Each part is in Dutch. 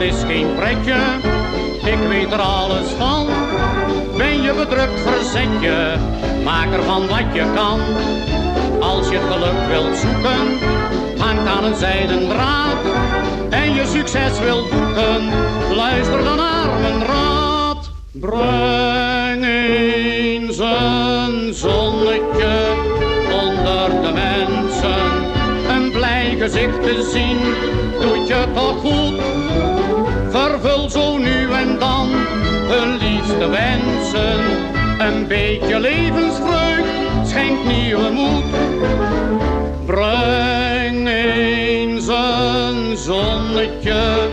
Is geen pretje, ik weet er alles van. Ben je bedrukt, verzet je, maak ervan wat je kan. Als je geluk wilt zoeken, hangt aan een zijden draad. En je succes wilt boeken, luister dan naar mijn raad. Breng eens een zonnetje onder de mensen. Een blij gezicht te zien, doet je toch goed. Liefste wensen. Een beetje levensvreugd schenkt nieuwe moed. Breng eens een zonnetje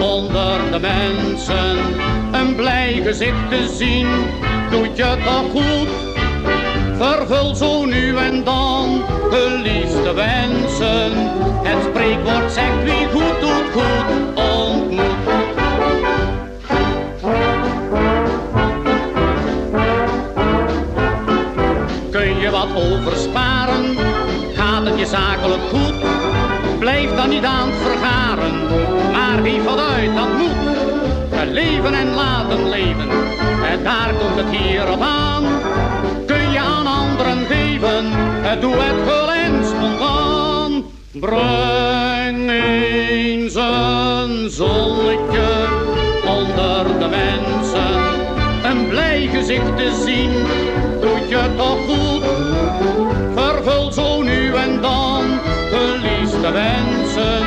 onder de mensen. Een blij gezicht te zien, doet je toch goed. Vervul zo nu en dan hun liefste wensen. Het spreekwoord zegt wie goed doet goed ontmoet. Je zakelijk goed? Blijf dan niet aan het vergaren, maar geef wat uit, dat moet. Leven en laten leven, en daar komt het hier op aan. Kun je aan anderen geven, doe het gul en spontaan. Breng eens een zonnetje onder de mensen. Een blij gezicht te zien, doet je toch goed. Vervul zo nu en dan de liefste wensen.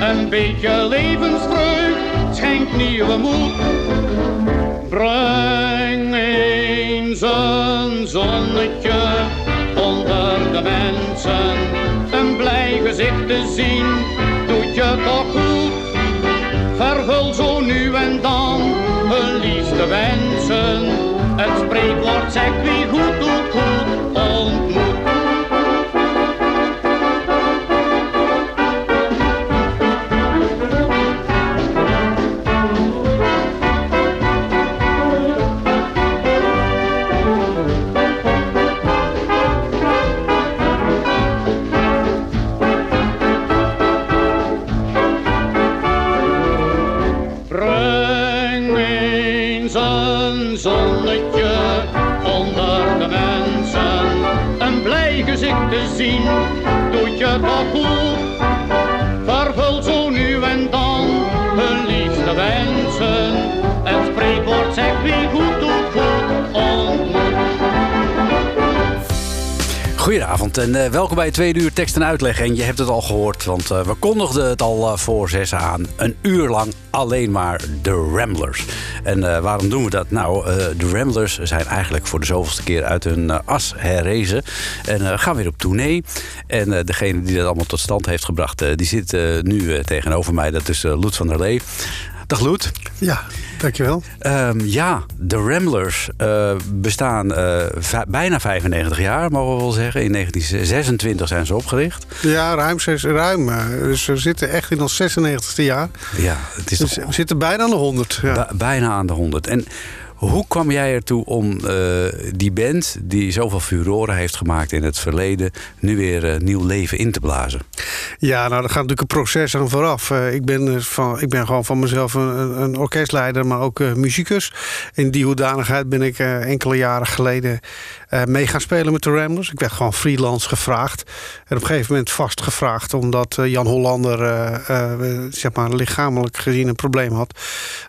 Een beetje levensvreugd schenkt nieuwe moed. Breng eens een zonnetje onder de mensen. Een blij gezicht te zien, doet je toch goed. Vervul zo nu en dan hun liefste wensen. Het spreekwoord zegt wie goed doet goed zegt wie goed doet goed. Goedenavond en eh, welkom bij tweede uur tekst en uitleg. En je hebt het al gehoord, want eh, we kondigden het al eh, voor zes aan. Een uur lang alleen maar de Ramblers. En waarom doen we dat? Nou, de Ramblers zijn eigenlijk voor de zoveelste keer uit hun as herrezen. En gaan weer op tournee. En degene die dat allemaal tot stand heeft gebracht, die zit nu tegenover mij. Dat is Loet van der Lee. Dag Loet. Ja, dankjewel. Ehm, ja, de Ramblers eh, bestaan eh, bijna 95 jaar, mogen we wel zeggen. In 1926 zijn ze opgericht. Ja, ruim. zes- ruim eh, dus we zitten echt in ons 96e jaar. Ja, het is Dus toch we zitten bijna aan de 100. Ja. ba- bijna aan de 100. En hoe kwam jij ertoe om eh, die band, die zoveel furoren heeft gemaakt in het verleden, nu weer eh, nieuw leven in te blazen? ja, nou, daar gaat natuurlijk een proces aan vooraf. Eh, ik, ben, van, ik ben gewoon van mezelf een, een- orkestleider, maar ook muzikus. In die hoedanigheid ben ik enkele jaren geleden eh, mee gaan spelen met de Ramblers. Ik werd gewoon freelance gevraagd. En op een gegeven moment vastgevraagd, omdat eh, Jan Hollander eh, zeg maar, lichamelijk gezien een probleem had.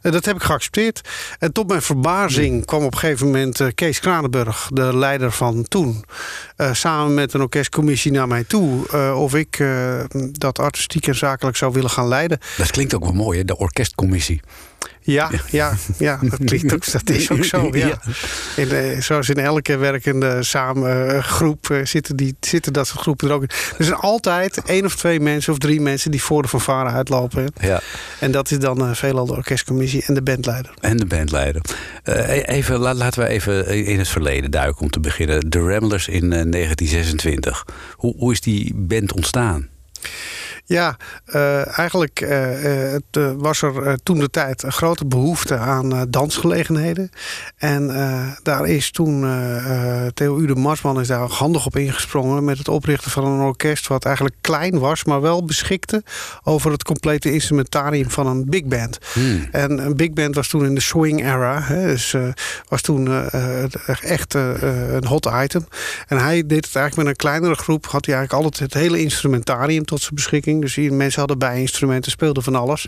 Dat heb ik geaccepteerd. En tot mijn verbazing kwam op een gegeven moment Kees Kranenburg, de leider van toen, samen met een orkestcommissie naar mij toe eh, of ik eh, dat artistiek en zakelijk zou willen gaan leiden. Dat klinkt ook wel mooi, hè? de orkestcommissie. Ja, ja, ja, dat klinkt ook, dat is ook zo. Ja. Eh, zoals in elke werkende samengroep eh, zitten, die, zitten dat soort groepen er ook in. Er zijn altijd één of twee mensen of drie mensen die voor de fanfare uitlopen. Ja. En dat is dan eh, veelal de orkestcommissie en de bandleider. En de bandleider. Eh, even, la- laten we even in het verleden duiken om te beginnen. De Ramblers in eh, 1926. Hoe, hoe is die band ontstaan? Ja, eh, eigenlijk eh, eh, het, was er toen de tijd een grote behoefte aan dansgelegenheden. En daar is toen Theo Ude Marsman is daar handig op ingesprongen met het oprichten van een orkest wat eigenlijk klein was, maar wel beschikte over het complete instrumentarium van een big band. Hmm. En een big band was toen in de swing era, hè, dus was toen echt een hot item. En hij deed het eigenlijk met een kleinere groep, had hij eigenlijk altijd het hele instrumentarium tot zijn beschikking. Dus hier, mensen hadden bij instrumenten, speelden van alles.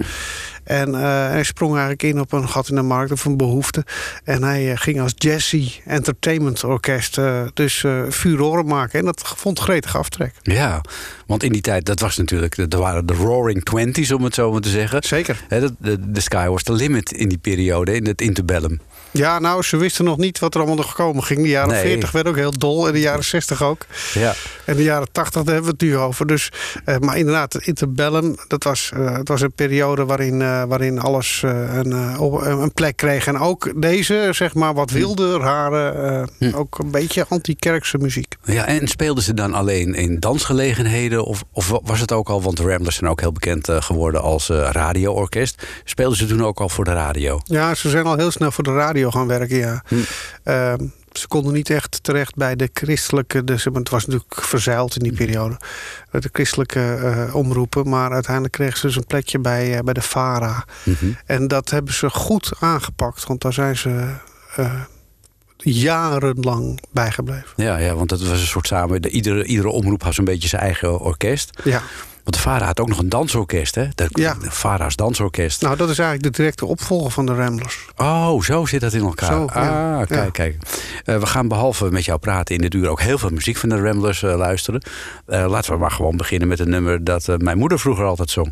En eh, hij sprong eigenlijk in op een gat in de markt of een behoefte. En hij eh, ging als Jesse Entertainment Orkest eh, dus furoren maken. En dat vond gretig aftrek. Ja, want in die tijd, dat was natuurlijk, er waren de Roaring Twenties om het zo maar te zeggen. Zeker. De, de sky was the limit in die periode, in het interbellum. Ja, nou, ze wisten nog niet wat er allemaal nog komen ging. De jaren Nee. 40 werden ook heel dol en de jaren 60 ook. Ja. En de jaren 80, daar hebben we het nu over. Dus, eh, maar inderdaad, interbellum, dat was, eh, het was een periode waarin, eh, waarin alles een, een plek kreeg. En ook deze, zeg maar, wat wilde, rare, eh, ook een beetje anti-kerkse muziek. ja, en speelden ze dan alleen in dansgelegenheden? Of, of was het ook al, want de Ramblers zijn ook heel bekend geworden als radioorkest. Speelden ze toen ook al voor de radio? Ja, ze zijn al heel snel voor de radio gaan werken, ja. Ehm, ze konden niet echt terecht bij de christelijke... Dus, het was natuurlijk verzeild in die periode. eh, De christelijke eh, omroepen. Maar uiteindelijk kregen ze dus een plekje bij, eh, bij de VARA. En dat hebben ze goed aangepakt. Want daar zijn ze eh, jarenlang bijgebleven. Ja, ja, want dat was een soort samen. De, iedere, iedere omroep had zo'n beetje zijn eigen orkest. Ja. Want de VARA had ook nog een dansorkest, hè? De, Ja. de VARA's dansorkest. Nou, dat is eigenlijk de directe opvolger van de Ramblers. Oh, zo zit dat in elkaar. Zo, ah, kijk, Ja. kijk. Eh, we gaan behalve met jou praten in dit uur ook heel veel muziek van de Ramblers eh, luisteren. Eh, laten we maar gewoon beginnen met een nummer dat mijn moeder vroeger altijd zong.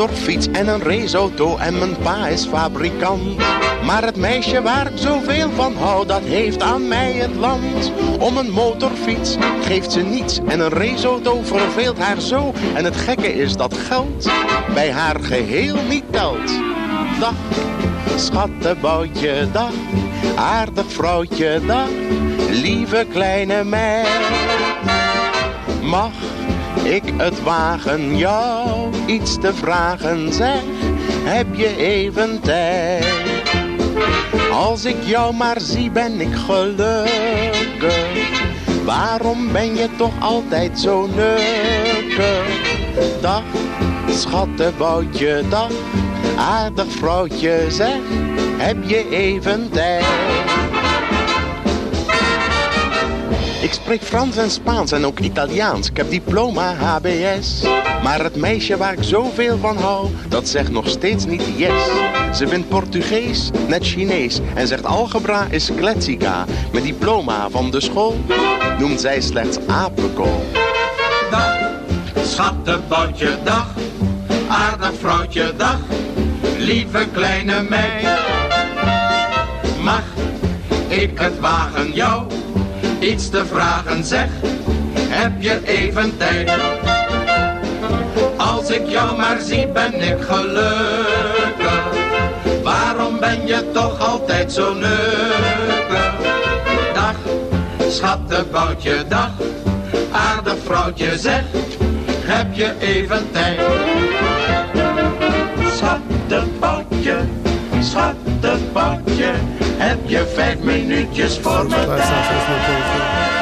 Motorfiets en een raceauto en mijn pa is fabrikant. Maar het meisje waar ik zoveel van hou, dat heeft aan mij het land. Om een motorfiets geeft ze niets en een raceauto verveelt haar zo. En het gekke is dat geld bij haar geheel niet telt. Dag, schattenboutje, dag, aardig vrouwtje, dag, lieve kleine meid. Mag ik het wagen jou iets te vragen, zeg, heb je even tijd? Als ik jou maar zie ben ik gelukkig, waarom ben je toch altijd zo nukkig? Dag, schattenboutje, dag, aardig vrouwtje, zeg, heb je even tijd? Ik spreek Frans en Spaans en ook Italiaans. Ik heb diploma HBS. Maar het meisje waar ik zoveel van hou, dat zegt nog steeds niet yes. Ze vindt Portugees net Chinees en zegt algebra is kletsica. Met diploma van de school noemt zij slechts apenkool. dag, schattenboutje, dag, aardig vrouwtje, dag, lieve kleine meid. Mag ik het wagen jou iets te vragen, zeg, heb je even tijd? Als ik jou maar zie ben ik gelukkig, waarom ben je toch altijd zo nukkig? Dag, schattenboutje, dag, aardig vrouwtje, zeg, heb je even tijd. Schattenboutje, schattenboutje, heb je vijf minuutjes voor me tijd.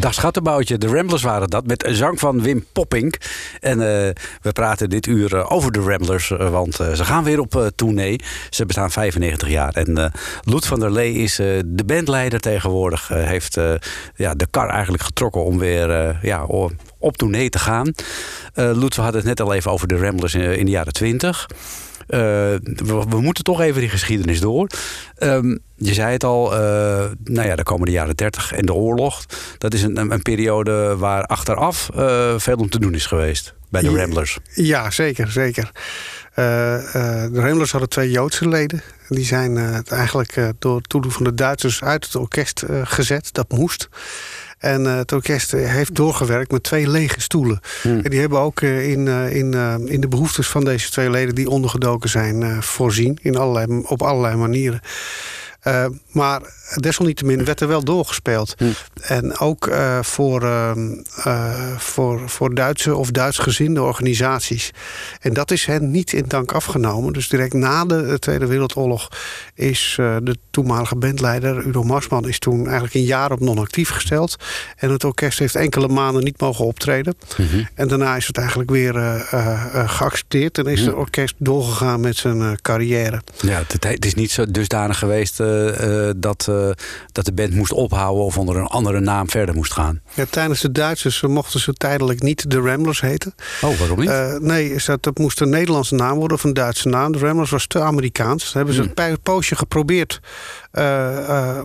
Dag Schattenboutje, de Ramblers waren dat, met een zang van Wim Poppink. En eh, we praten dit uur eh, over de Ramblers, eh, want ze gaan weer op tournee. Ze bestaan 95 jaar. En Loet van der Lee is de bandleider tegenwoordig. heeft ja, de kar eigenlijk getrokken om weer ja, op tournee te gaan. Loet, we hadden het net al even over de Ramblers in de jaren 20. Eh, we, we moeten toch even die geschiedenis door. Ehm, je zei het al, eh, nou ja, de jaren 30 en de oorlog. Dat is een, een, periode waar achteraf eh, veel om te doen is geweest bij de Ja. Ramblers. Ja, zeker, zeker. De Ramblers hadden twee Joodse leden. Die zijn eigenlijk door toedoen van de Duitsers uit het orkest gezet. Dat moest. En eh, het orkest eh, heeft doorgewerkt met twee lege stoelen. Hmm. En die hebben ook eh, in, in, in de behoeftes van deze twee leden die ondergedoken zijn voorzien. In allerlei, op allerlei manieren. Eh, maar desalniettemin werd er wel doorgespeeld. Hm. En ook eh, voor, eh, voor, voor Duitse of Duitsgezinde organisaties. En dat is hen niet in dank afgenomen. Dus direct na de Tweede Wereldoorlog is de toenmalige bandleider Udo Marsman... is toen eigenlijk een jaar op non-actief gesteld. En het orkest heeft enkele maanden niet mogen optreden. Mhm. En daarna is het eigenlijk weer geaccepteerd. En is het orkest doorgegaan met zijn carrière. Ja, het, het is niet zo dusdanig geweest dat, eh, dat de band moest ophouden of onder een andere naam verder moest gaan. Ja, tijdens de Duitsers mochten ze tijdelijk niet de Ramblers heten. Oh, waarom niet? Eh, nee, dat, dat moest een Nederlandse naam worden of een Duitse naam. De Ramblers was te Amerikaans. Dat hebben ze Hmm. een poosje geprobeerd eh, eh,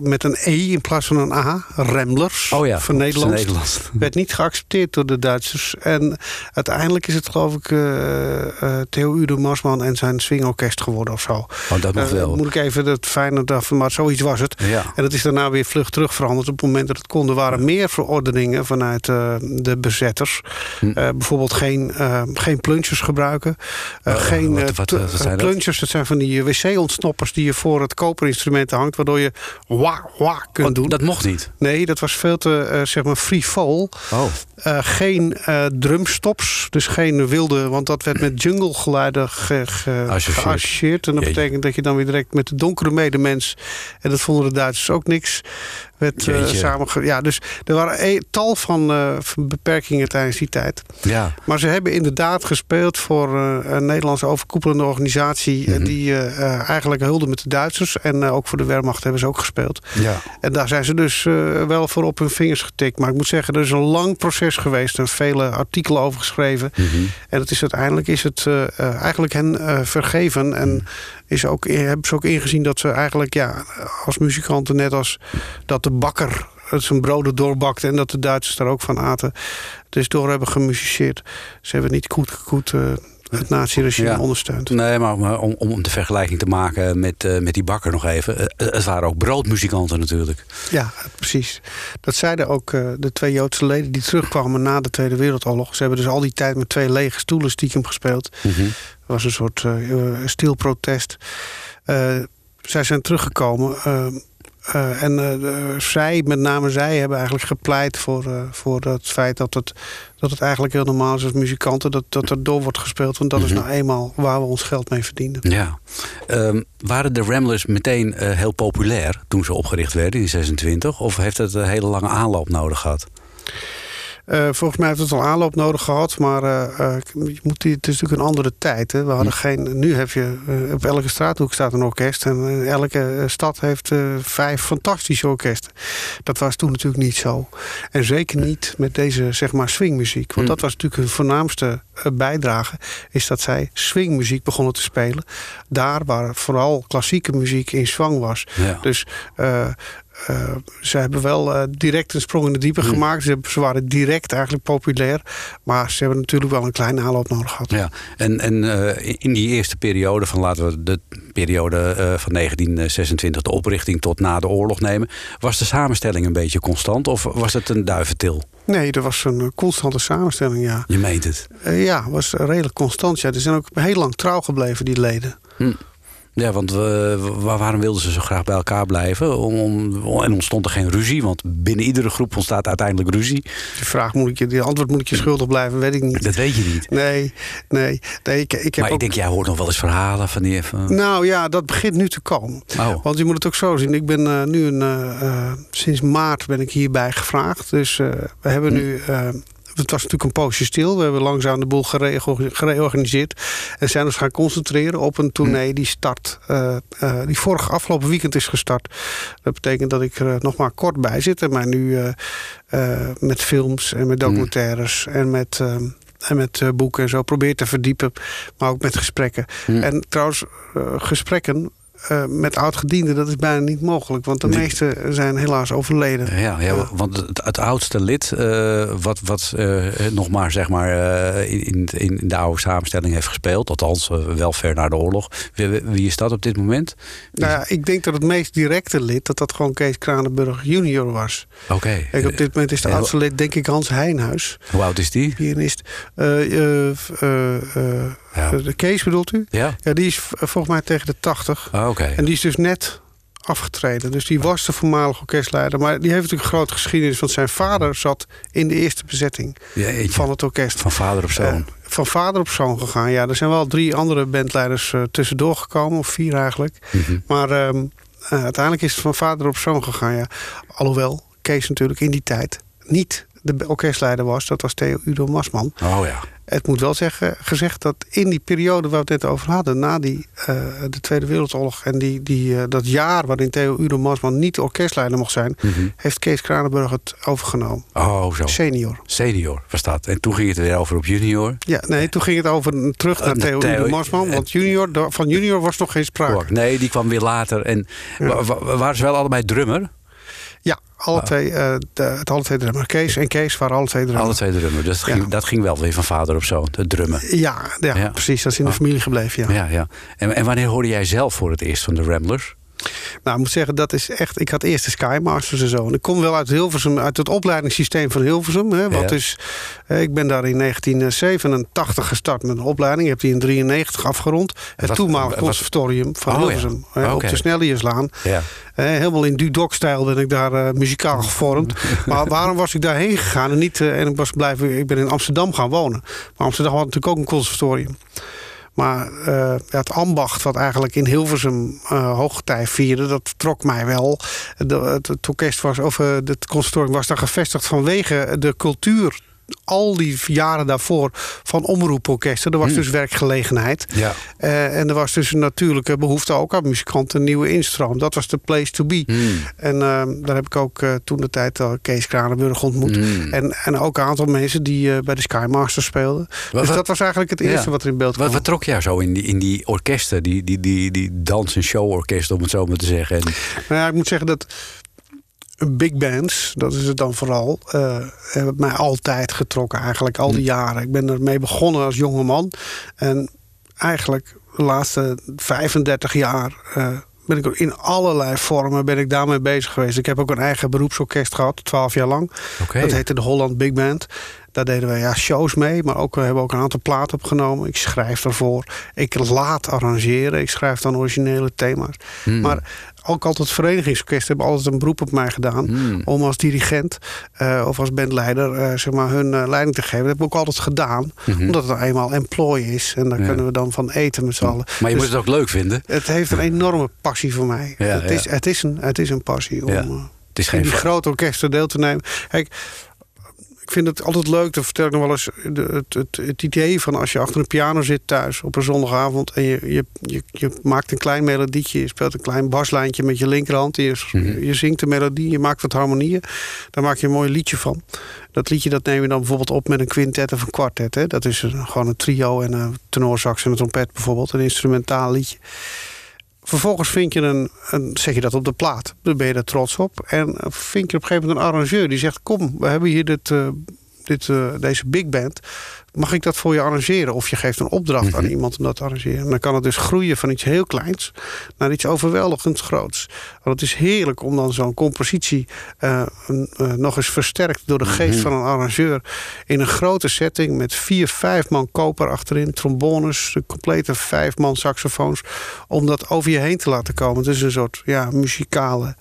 met een E in plaats van een A. Ramblers. oh ja, van. Nederlands. Werd niet geaccepteerd door de Duitsers. En uiteindelijk is het geloof ik eh eh Theo Udo Marsman en zijn swingorkest geworden of zo. Oh, dat mag Eh, wel. moet ik even het fijne daarvan, maar zoiets was het. Ja. En dat is daarna weer vlug terug veranderd. Op het moment dat het kon, er waren meer verordeningen vanuit eh, de bezetters. Hm. Eh, bijvoorbeeld geen, eh, geen gebruiken. Eh, Oh, geen wat- eh, wat- t- wat zijn dat? dat zijn van die wc-ontsnoppers die je voor het koperinstrument hangt, waardoor je wa wa kunt Oh, doen. dat mocht niet. Nee, dat was veel te eh, zeg maar free fall. Oh, Eh, geen eh, drumstops, dus geen wilde, want dat werd met junglegeluiden ge, ge, Associeerd. geassocieerd. En dat betekent dat je dan weer direct met de donkere medemens, en dat vonden de Duitsers ook niks, werd Jeetje. samenge... Ja, dus er waren een tal van, van beperkingen tijdens die tijd. ja. Maar ze hebben inderdaad gespeeld voor een Nederlandse overkoepelende organisatie... Mhm. die eigenlijk hulde met de Duitsers. En ook voor de Wehrmacht hebben ze ook gespeeld. ja. En daar zijn ze dus eh, wel voor op hun vingers getikt. Maar ik moet zeggen, er is een lang proces geweest. En vele artikelen over geschreven. Mhm. En het is uiteindelijk is het eh, eh, eigenlijk hen vergeven. En is ook, hebben ze ook ingezien dat ze eigenlijk ja, als muzikanten... net als dat de bakker zijn broden doorbakte... en dat de Duitsers daar ook van aten. Dus door hebben gemusiceerd. Ze hebben niet goed, eh, het naziregime Ja. ondersteund. Nee, maar, om, om de vergelijking te maken met, eh, met die bakker nog even. eh, het waren ook broodmuzikanten natuurlijk. Ja, precies. Dat zeiden ook eh, de twee Joodse leden die terugkwamen na de Tweede Wereldoorlog. Ze hebben dus al die tijd met twee lege stoelen stiekem gespeeld. Mhm. Dat was een soort eh, eh, stilprotest. Eh, zij zijn teruggekomen. Eh, en eh, zij, met name zij, hebben eigenlijk gepleit voor, eh, voor het feit dat het, dat het eigenlijk heel normaal is als muzikanten. Dat, dat er door wordt gespeeld. Want dat is Mhm. nou eenmaal waar we ons geld mee verdienen. Ja. Ehm, waren de Ramblers meteen heel populair toen ze opgericht werden in 26? Of heeft het een hele lange aanloop nodig gehad? Eh, volgens mij heeft het al aanloop nodig gehad, maar eh, eh, je moet, die- het is natuurlijk een andere tijd. Hè. We hadden geen, nu heb je op elke straathoek staat een orkest en elke stad heeft vijf fantastische orkesten. Dat was toen natuurlijk niet zo. En zeker niet met deze zeg maar swingmuziek. Want Hm. dat was natuurlijk hun voornaamste bijdrage, is dat zij swingmuziek begonnen te spelen. Daar waar vooral klassieke muziek in zwang was. Ja. Dus eh, ze hebben wel eh, direct een sprong in de diepe gemaakt. Ze, waren direct eigenlijk populair. Maar ze hebben natuurlijk wel een kleine aanloop nodig gehad. Ja, en, en eh, in die eerste periode, van laten we de periode van 1926, de oprichting tot na de oorlog nemen, was de samenstelling een beetje constant of was het een duiventil? Nee, er was een constante samenstelling, ja. Je meent het. Ja, was redelijk constant. Ja. Die zijn ook heel lang trouw gebleven, die leden. Ja, want we, wa- waarom wilden ze zo graag bij elkaar blijven? Om, om- en ontstond er geen ruzie? Want binnen iedere groep ontstaat uiteindelijk ruzie. Die vraag moet ik je, die antwoord moet ik je schuldig blijven, weet ik niet. Dat weet je niet. Nee, nee. nee ik, ik heb Maar ik ook- denk, jij hoort nog wel eens verhalen van die... Van... Nou ja, dat begint nu te komen. Oh. Want je moet het ook zo zien. Ik ben eh, nu een, eh, eh, sinds maart ben ik hierbij gevraagd. Dus eh, we hebben Hm. nu. Het was natuurlijk een poosje stil. We hebben langzaam de boel gere- gereorganiseerd. En zijn ons gaan concentreren op een tournee die start. eh, eh, die vorig afgelopen weekend is gestart. Dat betekent dat ik er eh, nog maar kort bij zit. Maar nu met films en met documentaires en met. eh, en met boeken en zo probeer te verdiepen. Maar ook met gesprekken. En trouwens, gesprekken eh, met oud-gedienden, dat is bijna niet mogelijk. Want de Nee. meeste zijn helaas overleden. Ja, ja, want het, het oudste lid, eh, wat, wat eh, nog maar, zeg maar eh, in, in, in de oude samenstelling heeft gespeeld, althans wel ver na de oorlog. Wie, wie is dat op dit moment? Nou ja, ik denk dat het meest directe lid, dat dat gewoon Kees Kranenburg junior was. Oké. Kijk, op dit moment is de Ja, oudste lid, denk ik, Hans Heijnhuis. Hoe oud is die? Pianist. Eh, eh, eh, eh, Ja. de Kees bedoelt u? Ja? Ja, die is v- volgens mij tegen de 80. Ah, Oké. En die is dus net afgetreden. Dus die was de voormalige orkestleider. Maar die heeft natuurlijk een grote geschiedenis. Want zijn vader zat in de eerste bezetting Jeetje. van het orkest. Van vader op zoon. Eh, van vader op zoon gegaan. Ja, er zijn wel drie andere bandleiders eh, tussendoor gekomen. Of vier eigenlijk. Mhm. Maar ehm, eh, uiteindelijk is het van vader op zoon gegaan. Ja. Alhoewel Kees natuurlijk in die tijd niet de orkestleider was. Dat was Theo Udo Masman. Oh ja. Het moet wel zeggen, gezegd dat in die periode waar we het net over hadden, na die, eh, de Tweede Wereldoorlog en die, die, eh, dat jaar waarin Theo Udo Masman niet orkestleider mocht zijn, Mhm. heeft Kees Kranenburg het overgenomen. Oh, zo. Senior. Senior dat. En toen ging het weer over op junior. Ja, nee, toen ging het over terug naar Eh, Theo Theo- Udo Masman, want junior, van junior was nog geen sprake. Nee, die kwam weer later. En wa- waren ze wel allebei drummer? Ja, alle twee, eh, de, het alle twee drummer. Kees en Kees waren alle twee drummer. Alle twee drummer. Dus dat, Ja. ging, dat ging wel weer van vader op zoon, het drummen. Ja, ja, Ja. precies. Dat is in de Oh. familie gebleven, ja. Ja, ja. En, en wanneer hoorde jij zelf voor het eerst van de Ramblers? Nou, ik moet zeggen, dat is echt. Ik had eerst de Skymasters en zo. En ik kom wel uit Hilversum, uit het opleidingssysteem van Hilversum. Hè, wat Ja. eh, ik ben daar in 1987 gestart met een opleiding. Ik heb die in 93 afgerond. Het wat- toenmalig wat- conservatorium van Oh, ja. Hilversum. hè. Op de Snellierslaan. Ja. Helemaal in Dudok-stijl ben ik daar eh, muzikaal gevormd. maar waarom was ik daarheen gegaan? En, niet, eh, en ik, was blijven, ik ben in Amsterdam gaan wonen. Maar Amsterdam had natuurlijk ook een conservatorium. Maar eh, het ambacht wat eigenlijk in Hilversum eh hoogtij vierde, dat trok mij wel. De, het, was, of eh, het conservatorium was daar gevestigd vanwege de cultuur. Al die jaren daarvoor van omroeporkesten. Er was dus werkgelegenheid. Ja. Eh, en er was dus een natuurlijke behoefte ook aan muzikanten, een nieuwe instroom. Dat was de place to be. Hmm. En eh, daar heb ik ook eh, toen de tijd al Kees Kranenburg ontmoet. Hmm. En, en ook een aantal mensen die eh, bij de Skymasters speelden. dus wat- dat was eigenlijk het eerste Ja. wat er in beeld kwam. Wat, wat trok jou zo in die, in die orkesten, die, die, die, die dans- en showorkesten, om het zo maar te zeggen? En, Nou ja, ik moet zeggen dat big bands, dat is het dan vooral, eh, hebben mij altijd getrokken eigenlijk, al die jaren. Ik ben ermee begonnen als jonge man. En eigenlijk de laatste 35 jaar eh, ben ik in allerlei vormen ben ik daarmee bezig geweest. Ik heb ook een eigen beroepsorkest gehad, 12 jaar lang. Dat heette de Holland Big Band. Daar deden we ja, shows mee, maar ook, we hebben ook een aantal platen opgenomen. Ik schrijf ervoor. Ik laat arrangeren. Ik schrijf dan originele thema's. Hmm. Maar ook altijd verenigingsorkesten hebben altijd een beroep op mij gedaan. Hmm. Om als dirigent eh, of als bandleider eh, zeg maar, hun eh, leiding te geven. Dat heb ik ook altijd gedaan. Omdat het nou eenmaal employ is. En daar Mhm. Ja. kunnen we dan van eten met z'n allen. maar je Dus moet het ook leuk vinden. het heeft een enorme passie voor mij. Ja, het, ja. Is, het, is een, het is een passie om Het is in die grote orkesten deel te nemen. Kijk, ik vind het altijd leuk, dat vertel ik nog wel eens, de, het, het, het idee van als je achter een piano zit thuis op een zondagavond en je, je, je, je maakt een klein melodietje, je speelt een klein baslijntje met je linkerhand, je, Mhm. je zingt de melodie, je maakt wat harmonieën, daar maak je een mooi liedje van. Dat liedje dat neem je dan bijvoorbeeld op met een quintet of een kwartet. Hè? Dat is een- gewoon een trio en een tenorsax en een trompet bijvoorbeeld, een instrumentaal liedje. Vervolgens vind je een, een, zeg je dat op de plaat. Dan ben je er trots op. En vind je op een gegeven moment een arrangeur die zegt: Kom, we hebben hier dit eh, dit, eh, deze big band. Mag ik dat voor je arrangeren? Of je geeft een opdracht aan iemand om dat te arrangeren. En dan kan het dus groeien van iets heel kleins naar iets overweldigend groots. Want het is heerlijk om dan zo'n compositie eh, eh, nog eens versterkt door de geest van een arrangeur. In een grote setting met vier, vijf man koper achterin, trombones, de complete vijf man saxofoons. Om dat over je heen te laten komen. Het is een soort ja, muzikale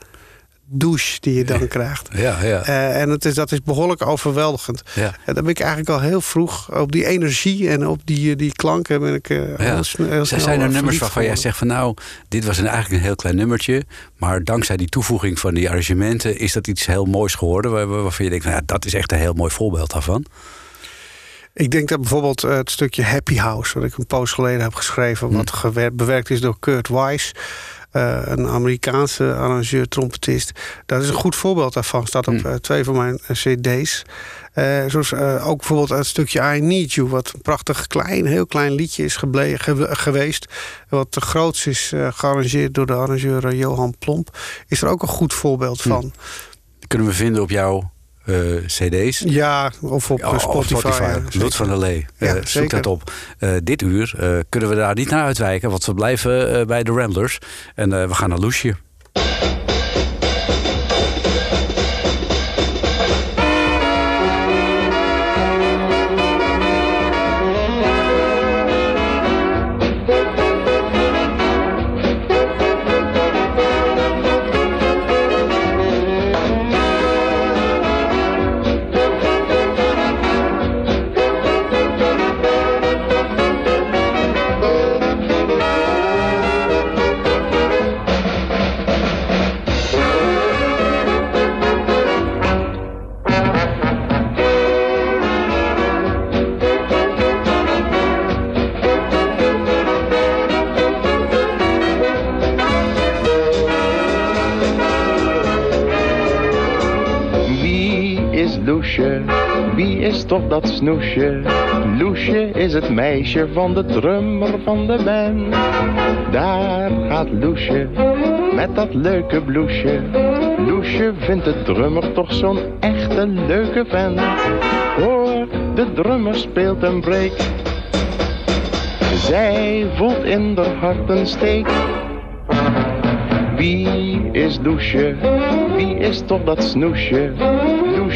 douche die je dan krijgt. Ja, ja. Eh, en het is, dat is behoorlijk overweldigend. Ja. En dan ben ik eigenlijk al heel vroeg op die energie en op die, die klanken ben ik eh, Ja. heel, snel- heel snel Zijn er eh, nummers waarvan jij zegt van nou, dit was een, eigenlijk een heel klein nummertje. Maar dankzij die toevoeging van die arrangementen is dat iets heel moois geworden. waar- Waarvan je denkt, nou ja, dat is echt een heel mooi voorbeeld daarvan. Ik denk dat bijvoorbeeld eh, het stukje Happy House, wat ik een poos geleden heb geschreven, wat gewer- bewerkt is door Kurt Weiss. Eh, een Amerikaanse arrangeur, trompetist. Dat is een goed voorbeeld daarvan. Staat op eh, twee van mijn eh, cd's. Zoals ook bijvoorbeeld het stukje I Need You... wat een prachtig klein, heel klein liedje is ge- geweest. Wat de groots is gearrangeerd door de arrangeur Johan Plomp. Is er ook een goed voorbeeld van. Die kunnen we vinden op jouw eh, cd's. Ja, of op Ja, eh, Spotify. Lut zeker. van der Lee. Ja, Eh, zoek dat op. Eh, dit uur eh, kunnen we daar niet naar uitwijken, want we blijven eh, bij de Ramblers. En eh, we gaan naar Loesje. Snoesje? Loesje is het meisje van de drummer van de band. Daar gaat Loesje met dat leuke bloesje. Loesje vindt de drummer toch zo'n echte leuke vent. Hoor, de drummer speelt een break. Zij voelt in haar hart een steek. Wie is Loesje? Wie is toch dat snoesje?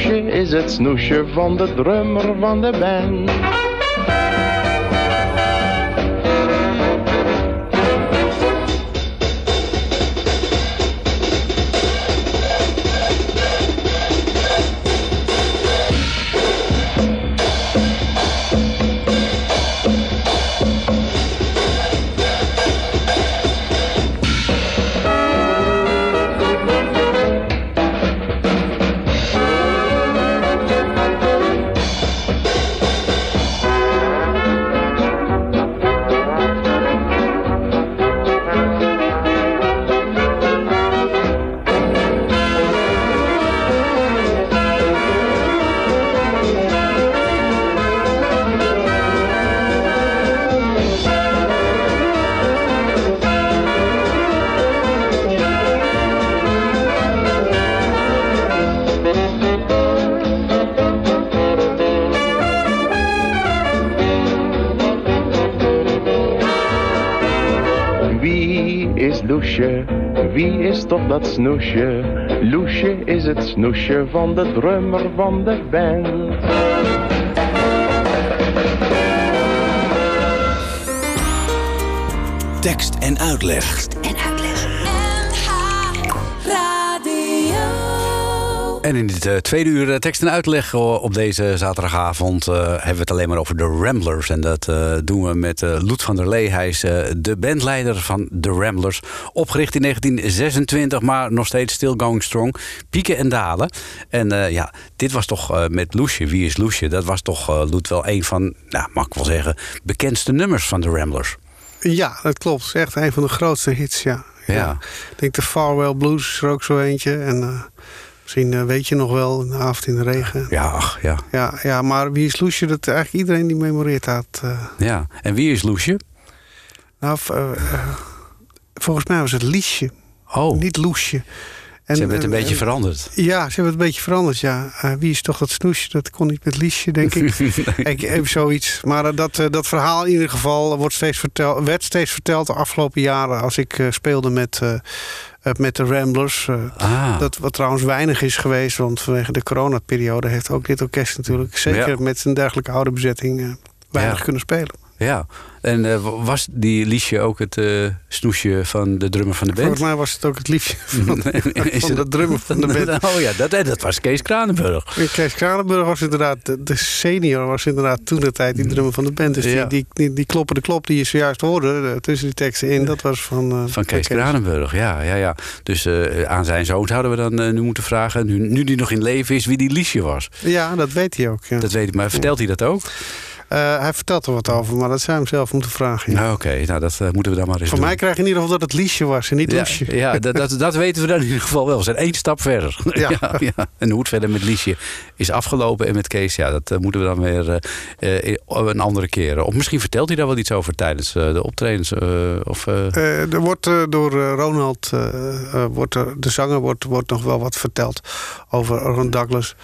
Is het snoesje van de drummer van de band. Snoesje? Loesje is het snoesje van de drummer van de band. Tekst en uitleg. En in dit eh, tweede uur eh, tekst en uitleg op deze zaterdagavond eh, hebben we het alleen maar over de Ramblers. En dat doen we met Loet van der Lee. Hij is de bandleider van de Ramblers. Opgericht in 1926, maar nog steeds still going strong. Pieken en dalen. En ja, dit was toch met Loesje. Wie is Loesje? Dat was toch, Loet, wel een van, nou, mag ik wel zeggen, bekendste nummers van de Ramblers. Ja, dat klopt. Het is echt een van de grootste hits, ja. Ja. Ik denk de Farewell Blues is er ook zo eentje. En misschien eh, weet je nog wel, een avond in de regen. Ja, ach, ja. Ja, ja maar wie is Loesje? Dat eigenlijk iedereen die memoreert dat. eh. ja. En wie is Loesje? nou, eh, volgens mij was het Liesje, Oh, niet Loesje. En, Ze hebben het een en- beetje veranderd. Ja, ze hebben het een beetje veranderd, ja. Wie is toch dat snoesje? Dat kon niet met Liesje, denk ik. ik even zoiets. Maar dat, dat verhaal in ieder geval wordt steeds verteld, werd steeds verteld de afgelopen jaren... als ik speelde met, met de Ramblers. eh, Ah, Dat wat trouwens weinig is geweest, want vanwege de coronaperiode... heeft ook dit orkest natuurlijk, zeker Ja. met een dergelijke oude bezetting... eh, weinig Ja. kunnen spelen. Ja. En eh, was die Liesje ook het eh, snoesje van de drummer van de band? Volgens mij was het ook het liefje van, Is van de drummer van de band. Oh ja, dat, dat was Kees Kranenburg. En Kees Kranenburg was inderdaad, de, senior was inderdaad toen de tijd die drummer van de band. Dus Ja. die, die, die, kloppende klop die je zojuist hoorde, eh, tussen die teksten in, dat was van... Van Kees Kranenburg, ja, ja, ja. Dus aan zijn zoon zouden we dan nu moeten vragen, nu, nu die nog in leven is, wie die Liesje was. Ja, dat weet hij ook. Ja. Dat weet ik, maar vertelt hij dat ook? Eh, hij vertelt er wat over, maar dat zou hem zelf moeten vragen. ja. Nou, Oké, nou dat eh, moeten we dan maar eens doen. mij krijg je in ieder geval dat het Liesje was en niet ja, Loesje. ja dat, dat, dat weten we dan in ieder geval wel. We zijn één stap verder. Ja. ja, En hoe het verder met Liesje is afgelopen en met Kees, ja, dat eh, moeten we dan weer een andere keer. Of misschien vertelt hij daar wel iets over tijdens de optredens. of, er wordt door Ronald, wordt er, de zanger, wordt, wordt nog wel wat verteld over Ron Douglas.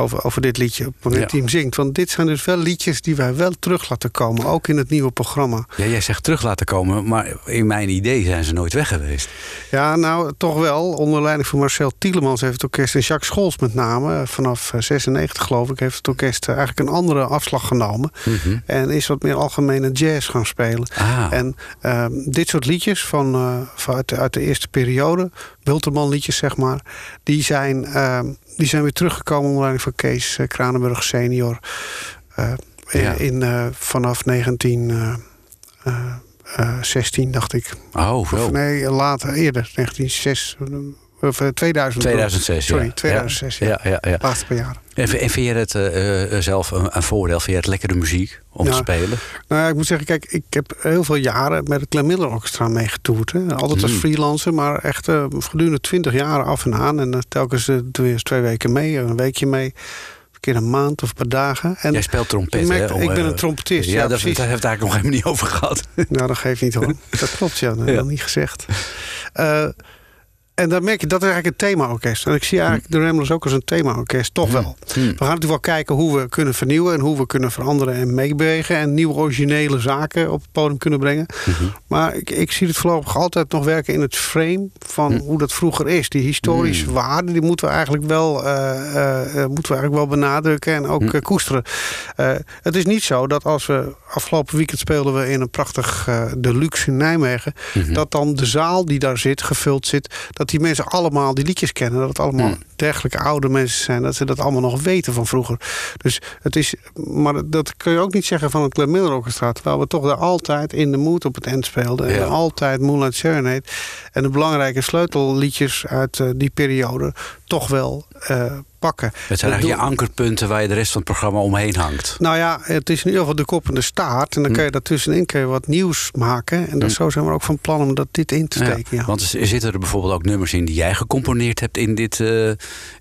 Over, over dit liedje, op het Ja. hem zingt. Want dit zijn dus wel liedjes die wij wel terug laten komen. Ook in het nieuwe programma. ja, jij zegt terug laten komen, maar in mijn idee zijn ze nooit weg geweest. Ja, nou toch wel. Onder leiding van Marcel Tielemans heeft het orkest... en Jacques Scholz met name, eh, vanaf eh, 96 geloof ik... heeft het orkest eh, eigenlijk een andere afslag genomen. En is wat meer algemene jazz gaan spelen. Ah. En ehm, dit soort liedjes van, eh, van uit, de, uit de eerste periode... Wilterman liedjes zeg maar... die zijn, ehm, die zijn weer teruggekomen onder leiding van Kees eh, Kranenburg senior... Eh, in, Ja. in, eh, vanaf 1916, dacht ik. Oh, Of nee, later, eerder, 1906, of eh, 2000. 2006, Sorry, ja. 2006, ja. Ja, ja, ja. Laatste paar jaren. En, vind je het eh, eh, zelf een, een voordeel? Vind je het lekkere muziek om te spelen? Nou ja, ik moet zeggen, kijk, ik heb heel veel jaren met het Glenn Miller Orchestra meegetoerd. Altijd als Mm. freelancer, maar echt eh, gedurende 20 jaar af en aan. En eh, telkens eh, twee, twee weken mee, een weekje mee. Een keer een maand of een paar dagen. En Jij speelt trompet, merk- hè? Om, ik ben eh, een trompetist, Ja, ja, dat, precies. daar heeft het eigenlijk nog helemaal niet over gehad. Nou, dat geeft niet hoor. Dat klopt, ja. Dat heb ik Ja. niet gezegd. Eh, en dan merk je, dat is eigenlijk een themaorkest. En ik zie eigenlijk de Ramblers ook als een themaorkest, toch wel. Hmm. We gaan natuurlijk wel kijken hoe we kunnen vernieuwen... en hoe we kunnen veranderen en meebewegen... en nieuwe originele zaken op het podium kunnen brengen. Mhm. Maar ik, ik zie het voorlopig altijd nog werken in het frame... van hoe dat vroeger is. Die historische waarden, die moeten we eigenlijk wel, eh, eh, eh, moeten we eigenlijk wel benadrukken... en ook koesteren. Het is niet zo dat als we... afgelopen weekend speelden we in een prachtig deluxe in Nijmegen... dat dan de zaal die daar zit, gevuld zit... dat die mensen allemaal die liedjes kennen. Dat het allemaal dergelijke oude mensen zijn. Dat ze dat allemaal nog weten van vroeger. Dus het is... Maar dat kun je ook niet zeggen van het Glenn Miller Orchestra. Terwijl we toch daar altijd in de mood op het eind speelden. Ja. En altijd Moonlight Serenade. En de belangrijke sleutelliedjes uit eh, die periode toch wel eh, pakken. Het zijn eigenlijk je ankerpunten waar je de rest van het programma omheen hangt. nou ja, het is in ieder geval de kop en de staart. En dan kun je daartussenin kun je wat nieuws maken. En dat, zo zijn we ook van plan om dat dit in te steken. Ja. Want er zitten er bijvoorbeeld ook nummers in die jij gecomponeerd hebt in dit, eh,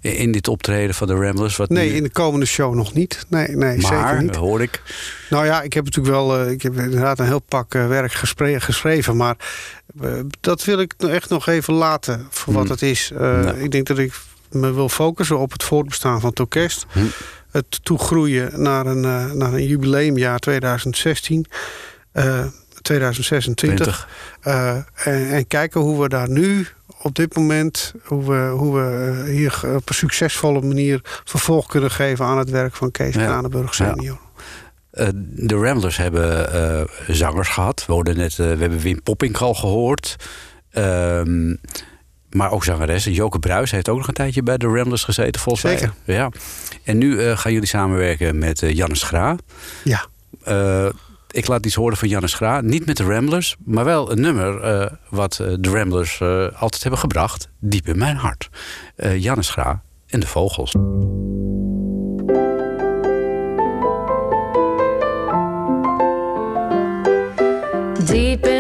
in dit optreden van de Ramblers? Wat Nee, nu- in de komende show nog niet. Nee, nee zeker maar, niet. hoor ik. Nou ja, ik heb natuurlijk wel eh, ik heb inderdaad een heel pak werk geschreven. Maar dat wil ik echt nog even laten voor wat Hmm. het is. Ik denk dat ik me wil focussen op het voortbestaan van het orkest. Hm. Het toegroeien naar een, eh, naar een jubileumjaar 2016. eh, 2026. 20. Eh, en, en kijken hoe we daar nu op dit moment, hoe we, hoe we eh, hier op een succesvolle manier vervolg kunnen geven aan het werk van Kees Ja. Kranenburg Ja. senior. Eh, de Ramblers hebben eh, zangers gehad. We, net, eh, we hebben Wim Poppink al gehoord. Ehm, maar ook zangeressen. Joke Bruis heeft ook nog een tijdje bij de Ramblers gezeten, volgens Zeker. mij. Ja. En nu eh, gaan jullie samenwerken met eh, Jannes Gra. Ja. Eh, ik laat iets horen van Jannes Gra. Niet met de Ramblers, maar wel een nummer eh, wat de Ramblers eh, altijd hebben gebracht. Diep in mijn hart. Eh Jannes Gra en de Vogels. Diep in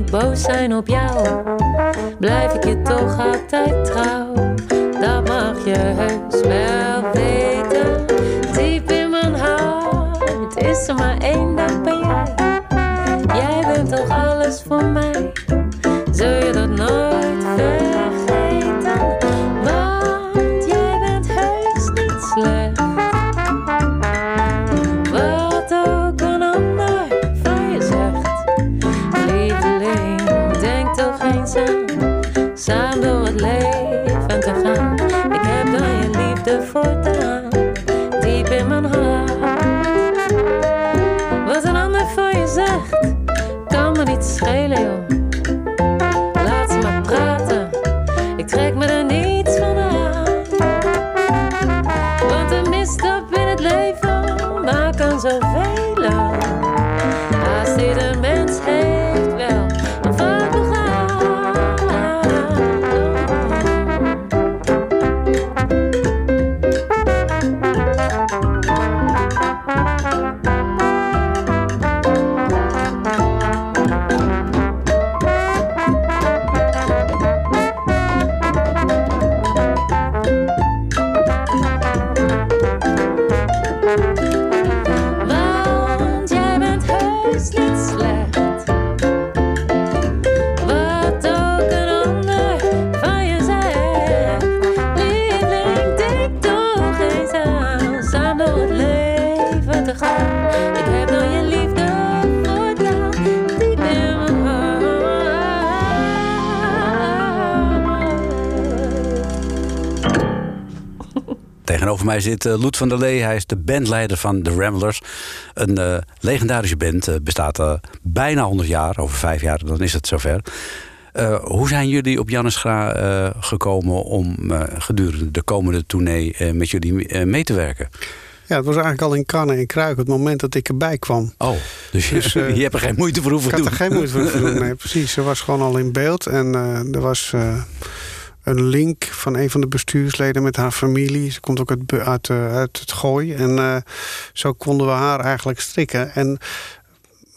boos zijn op jou. Blijf ik je toch altijd trouw. Dat mag je heus wel weten. Diep in mijn hart is er maar één, dat ben jij. Jij bent toch alles voor mij. Zul je dat nooit vergeten? Samen door het leven te gaan. Ik heb dan je liefde voortaan, zit eh, Loet van der Lee. Hij is de bandleider van The Ramblers. Een eh, legendarische band. eh, bestaat eh, bijna 100 jaar. Over vijf jaar, dan is het zover. Hoe zijn jullie op Jannes Gra gekomen om gedurende de komende tournee met jullie mee te werken? Ja, het was eigenlijk al in kannen en kruik het moment dat ik erbij kwam. Oh, dus, je- Dus, je hebt er geen moeite voor hoeven Ik te had doen. er geen moeite voor doen. Nee, precies. Ze was gewoon al in beeld. En er was een link van een van de bestuursleden met haar familie. Ze komt ook uit, uit, eh, uit het gooi. En eh, zo konden we haar eigenlijk strikken. En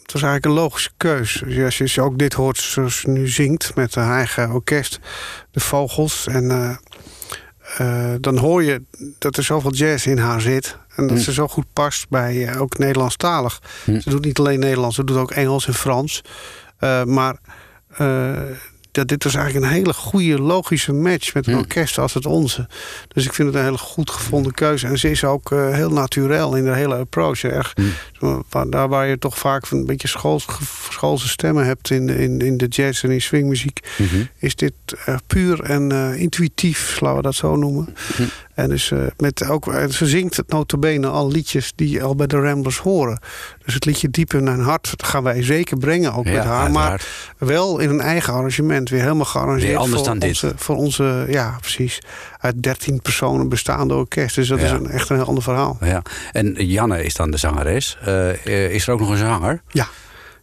het was eigenlijk een logische keus. Als je, als je ook dit hoort zoals ze nu zingt met haar eigen orkest, de vogels. En eh, dan hoor je dat er zoveel jazz in haar zit. En dat Hm. ze zo goed past bij ook Nederlandstalig. Hm. Ze doet niet alleen Nederlands, ze doet ook Engels en Frans. Maar dat dit was eigenlijk een hele goede, logische match met een Hm. orkest als het onze. Dus ik vind het een hele goed gevonden keuze. En ze is ook eh, heel naturel in de hele approach. Erg, Hm. waar- daar waar je toch vaak een beetje schools, schoolse stemmen hebt in, de- in, in de jazz en in swingmuziek, Mhm. is dit eh, puur en eh, intuïtief, laten we dat zo noemen. Hm. En dus eh, met ook, eh, ze zingt het notabene al liedjes die al bij de Ramblers horen. Dus het liedje Diep in mijn hart dat gaan wij zeker brengen, ook Ja, met haar. Maar wel in een eigen arrangement, weer helemaal gearrangeerd. Anders voor dan dit. onze, Voor onze, ja precies, uit 13 personen bestaande orkest. Dus dat Ja. is een, echt een heel ander verhaal. Ja. En Janne is dan de zangeres. Eh, is er ook nog een zanger? Ja.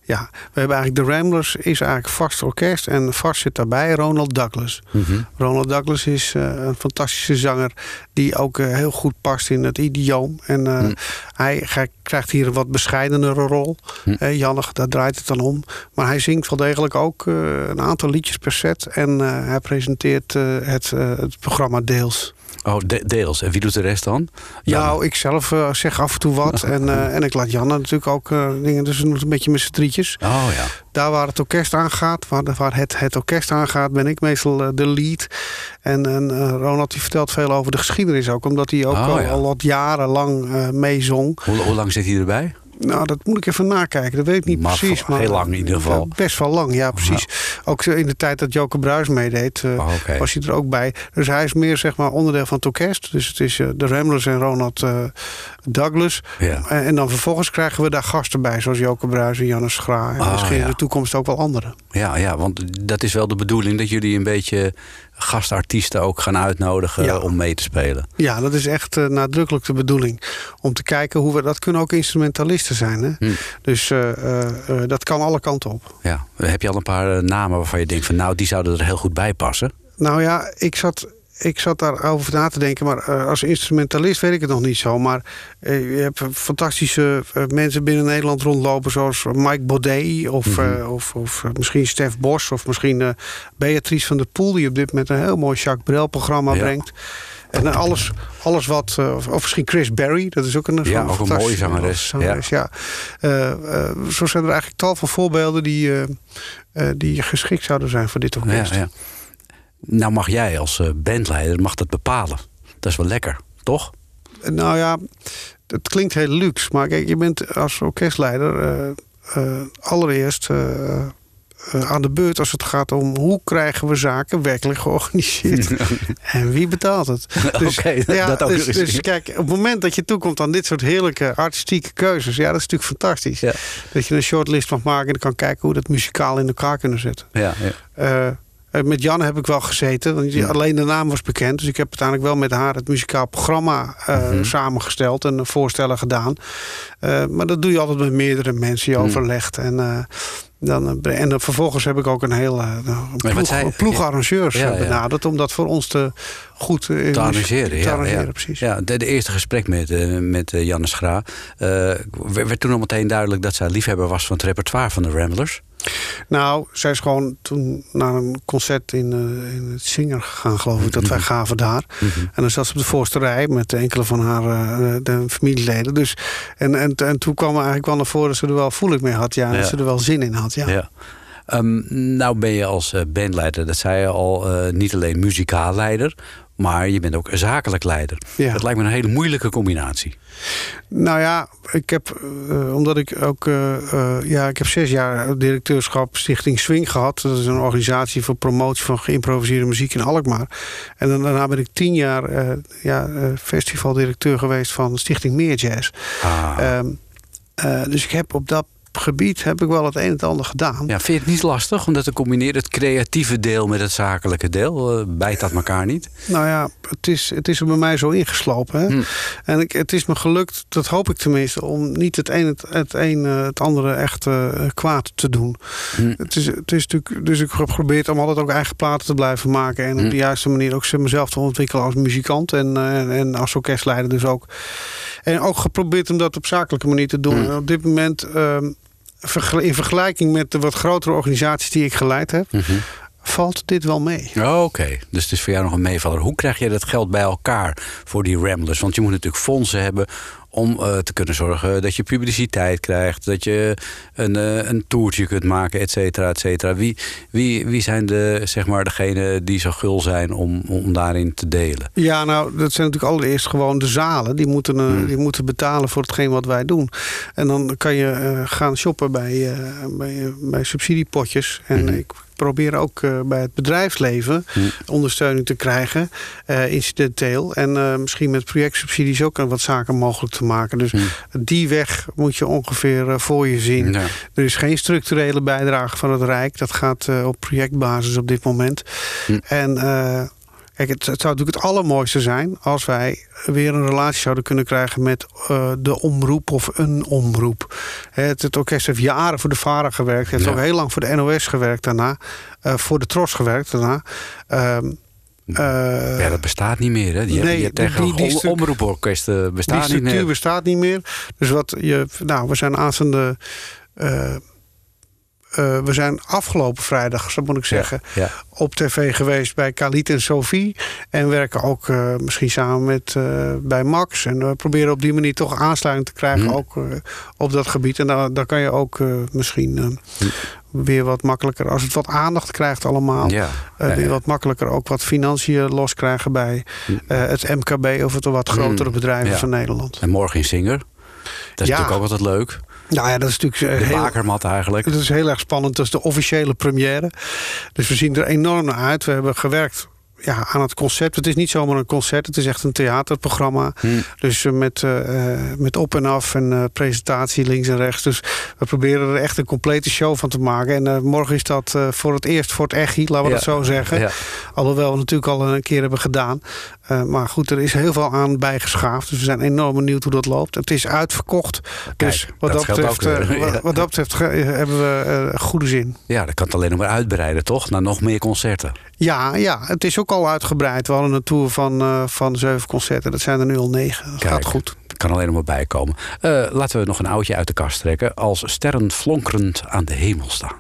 Ja, we hebben eigenlijk de Ramblers is eigenlijk vast orkest en vast zit daarbij Ronald Douglas. Mhm. Ronald Douglas is eh, een fantastische zanger die ook eh, heel goed past in het idioom. En eh, Hm. hij, hij krijgt hier een wat bescheidenere rol. Hm. Eh, Jannig, daar draait het dan om. Maar hij zingt wel degelijk ook een aantal liedjes per set. En hij presenteert het, het programma deels. Oh, de- deels. En wie doet de rest dan? Janne. Nou, ik zelf eh, zeg af en toe wat. en, eh, en ik laat Janne natuurlijk ook eh, dingen. Dus we doen het een beetje met z'n drietjes. Oh ja. Daar waar het orkest aangaat, waar, waar het, het orkest aangaat, ben ik meestal de lead. En, en Ronald die vertelt veel over de geschiedenis ook, omdat hij ook Oh, al, ja. al wat jarenlang meezong. Hoe, hoe lang zit hij erbij? Nou, dat moet ik even nakijken, dat weet ik niet Maar precies. voor- heel lang in ieder geval. Best wel lang, ja, precies. Ook in de tijd dat Joke Bruis meedeed, eh, Oh, was hij er ook bij. Dus hij is meer zeg maar onderdeel van het orkest. Dus het is eh, de Ramblers en Ronald eh, Douglas. Ja. En, en dan vervolgens krijgen we daar gasten bij, zoals Joke Bruis en Jannes Schra. En Ah, misschien ja. in de toekomst ook wel anderen. Ja, ja, want dat is wel de bedoeling dat jullie een beetje gastartiesten ook gaan uitnodigen Ja. om mee te spelen. Ja, dat is echt eh, nadrukkelijk de bedoeling. Om te kijken hoe we... Dat kunnen ook instrumentalisten zijn. Hè? Hm. Dus eh, eh, dat kan alle kanten op. Ja. Heb je al een paar namen waarvan je denkt van nou, die zouden er heel goed bij passen? Nou ja, ik zat, ik zat daarover na te denken. Maar eh, als instrumentalist weet ik het nog niet zo. Maar eh, je hebt fantastische eh, mensen binnen Nederland rondlopen. Zoals Mike Baudet. Of, Mhm. of, of misschien Stef Bos. Of misschien Beatrice van der Poel. Die op dit moment een heel mooi Jacques Brel programma Ja. brengt. En alles, alles wat... of, misschien Chris Berry. Dat is ook een, Ja, ook een mooie zangeres. zangeres, ja. Zo zijn er eigenlijk tal van voorbeelden die, die geschikt zouden zijn voor dit Ja, orkest. ja. Nou mag jij als eh, bandleider mag dat bepalen. Dat is wel lekker, toch? Nou ja, het klinkt heel luxe. Maar kijk, je bent als orkestleider eh, eh, allereerst aan de beurt als het gaat om hoe krijgen we zaken werkelijk georganiseerd. en wie betaalt het? Dus, dat ook dus, dus kijk, op het moment dat je toekomt aan dit soort heerlijke artistieke keuzes, ja, dat is natuurlijk fantastisch. Ja. Dat je een shortlist mag maken en kan kijken hoe dat muzikaal in elkaar kunnen zetten. Ja, ja. Eh, eh, met Jan heb ik wel gezeten. Want Ja. alleen de naam was bekend. Dus ik heb uiteindelijk wel met haar het muzikaal programma eh, Mhm. samengesteld en voorstellen gedaan. Eh, maar dat doe je altijd met meerdere mensen. Je Mhm. overlegt. En, eh, dan, eh, en dan vervolgens heb ik ook een eh, nou, een ploeg, arrangeurs Ja, eh, ja. benaderd. Om dat voor ons te goed eh, te arrangeren. te ja, arrangeren, ja. precies. Ja, de, de eerste gesprek met, eh, met eh, Janne Schra. eh, werd, werd toen al meteen duidelijk dat zij liefhebber was van het repertoire van de Ramblers. Nou, zij is gewoon toen naar een concert in, eh, in het Zinger gegaan, geloof ik. Dat wij gaven daar. En dan zat ze op de voorste rij met enkele van haar eh, de familieleden. Dus, en, en, en toen kwam er eigenlijk wel naar voren dat ze er wel voelig mee had. Ja, en Ja. dat ze er wel zin in had. Ja. Ja. Ehm, nou ben je als eh, bandleider, dat zei je al, eh, niet alleen muzikaal leider, maar je bent ook zakelijk leider. Ja. Dat lijkt me een hele moeilijke combinatie. Nou ja, ik heb, eh, omdat ik ook, eh, eh, ja, ik heb zes jaar directeurschap Stichting Swing gehad. Dat is een organisatie voor promotie van geïmproviseerde muziek in Alkmaar. En dan- daarna ben ik tien jaar ja, festivaldirecteur geweest van Stichting Meer Jazz. Ah. Ehm, eh, dus ik heb op dat gebied heb ik wel het een en het ander gedaan. Ja, vind je het niet lastig om dat te combineren, het creatieve deel met het zakelijke deel? Eh, bijt dat elkaar niet? Nou ja, het is, het is er bij mij zo ingeslopen. Hè? Hm. En ik, het is me gelukt, dat hoop ik tenminste, om niet het een het, het, een, eh, het andere echt eh, kwaad te doen. Hm. Het is, het is natuurlijk, dus ik heb geprobeerd om altijd ook eigen platen te blijven maken. En op Hm. de juiste manier ook mezelf te ontwikkelen als muzikant en, en, en als orkestleider dus ook. En ook geprobeerd om dat op zakelijke manier te doen. En op dit moment, ehm, in vergelijking met de wat grotere organisaties die ik geleid heb, Mhm. valt dit wel mee. Oh, Oké, dus het is voor jou nog een meevaller. Hoe krijg je dat geld bij elkaar voor die Ramblers? Want je moet natuurlijk fondsen hebben om eh, te kunnen zorgen dat je publiciteit krijgt, dat je een, eh, een toertje kunt maken, et cetera, et cetera. Wie, wie, wie zijn de, zeg maar, degenen die zo gul zijn om, om daarin te delen? Ja, nou, dat zijn natuurlijk allereerst gewoon de zalen. Die moeten, eh, Hmm. die moeten betalen voor hetgeen wat wij doen. En dan kan je gaan shoppen bij, bij, bij subsidiepotjes. En Mhm. ik probeer ook eh, bij het bedrijfsleven Hmm. ondersteuning te krijgen, eh, incidenteel. En eh, misschien met projectsubsidies ook wat zaken mogelijk te maken. Dus Hmm. die weg moet je ongeveer voor je zien. Er is geen structurele bijdrage van het Rijk. Dat gaat op projectbasis op dit moment. Hm. En kijk, het, het zou natuurlijk het allermooiste zijn als wij weer een relatie zouden kunnen krijgen met eh, de omroep of een omroep. Het, het orkest heeft jaren voor de VARA gewerkt. Heeft Ja. ook heel lang voor de NOS gewerkt daarna. eh, voor de Tros gewerkt daarna. Ehm, eh, ja, dat bestaat niet meer. Hè? Die, nee, die, die- tegen die- die om- stru- omroeporkesten die bestaan niet structuur meer. bestaat niet meer. Dus wat je. Nou, we zijn aanstaande. eh, eh, we zijn afgelopen vrijdag, zo moet ik zeggen, Ja, op tv geweest bij Khalid en Sophie. En werken ook eh, misschien samen met eh, bij Max. En we proberen op die manier toch aansluiting te krijgen Hm. ook op dat gebied. En daar, daar kan je ook misschien eh, weer wat makkelijker, als het wat aandacht krijgt allemaal. ja. weer wat makkelijker ook wat financiën loskrijgen bij eh, het MKB of het wat grotere Hm. bedrijven van Nederland. En morgen in Singer. Dat is natuurlijk ook altijd leuk. Nou ja, dat is natuurlijk eh, De heel, bakermat eigenlijk. Het is heel erg spannend. Dat is de officiële première. Dus we zien er enorm naar uit. We hebben gewerkt ja, aan het concept. Het is niet zomaar een concert. Het is echt een theaterprogramma. Hm. Dus eh, met, eh, met op en af en presentatie links en rechts. Dus we proberen er echt een complete show van te maken. En morgen is dat voor het eerst voor het echi, laten we Ja. dat zo zeggen. Ja. Alhoewel we natuurlijk al een keer hebben gedaan. Eh, maar goed, er is heel veel aan bijgeschaafd. Dus we zijn enorm benieuwd hoe dat loopt. Het is uitverkocht. dus wat dat dat, betreft, ook eh, wat, Ja. wat dat betreft ge- hebben we eh, goede zin. Ja, dat kan het alleen nog maar uitbreiden, toch? Naar nog meer concerten. Ja, ja, het is ook al uitgebreid. We hadden een tour van, eh, van zeven concerten. Dat zijn er nu al negen. Dat Kijk. gaat goed. Dat kan alleen nog maar bijkomen. Eh, laten we nog een oudje uit de kast trekken. Als sterren flonkerend aan de hemel staan.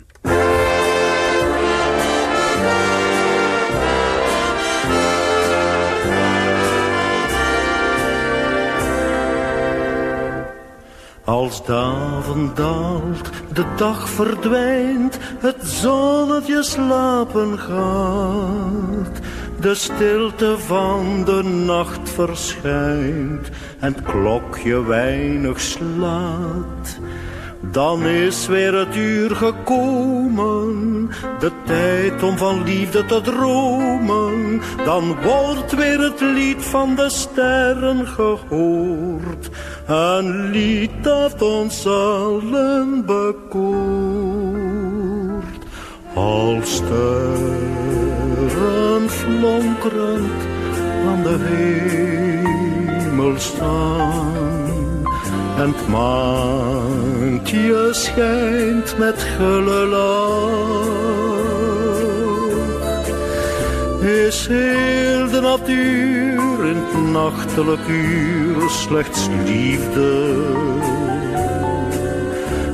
Als de avond daalt, de dag verdwijnt, het zonnetje slapen gaat. De stilte van de nacht verschijnt en het klokje weinig slaat. Dan is weer het uur gekomen, de tijd om van liefde te dromen. Dan wordt weer het lied van de sterren gehoord, een lied dat ons allen bekoort. Als sterren flonkerend aan de hemel staan en maantje schijnt met gulle. Is heel de natuur in het nachtelijk uur slechts liefde.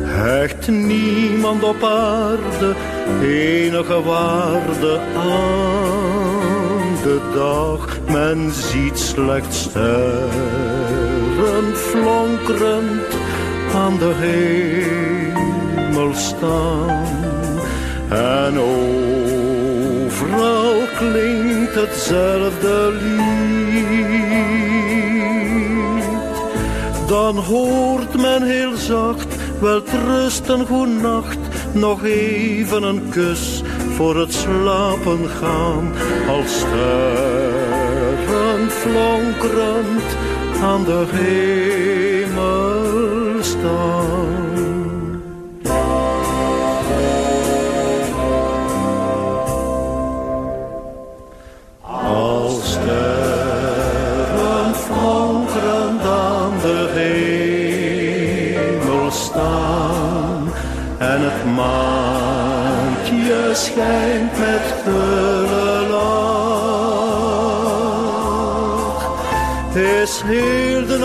Hecht niemand op aarde enige waarde aan de dag. Men ziet slechts sterren flonkerend aan de hemel staan. En overal klinkt hetzelfde lied. Dan hoort men heel zacht, wel rusten, goed nacht, nog even een kus voor het slapen gaan. Als sterren flonkerend aan de hemel staan. Als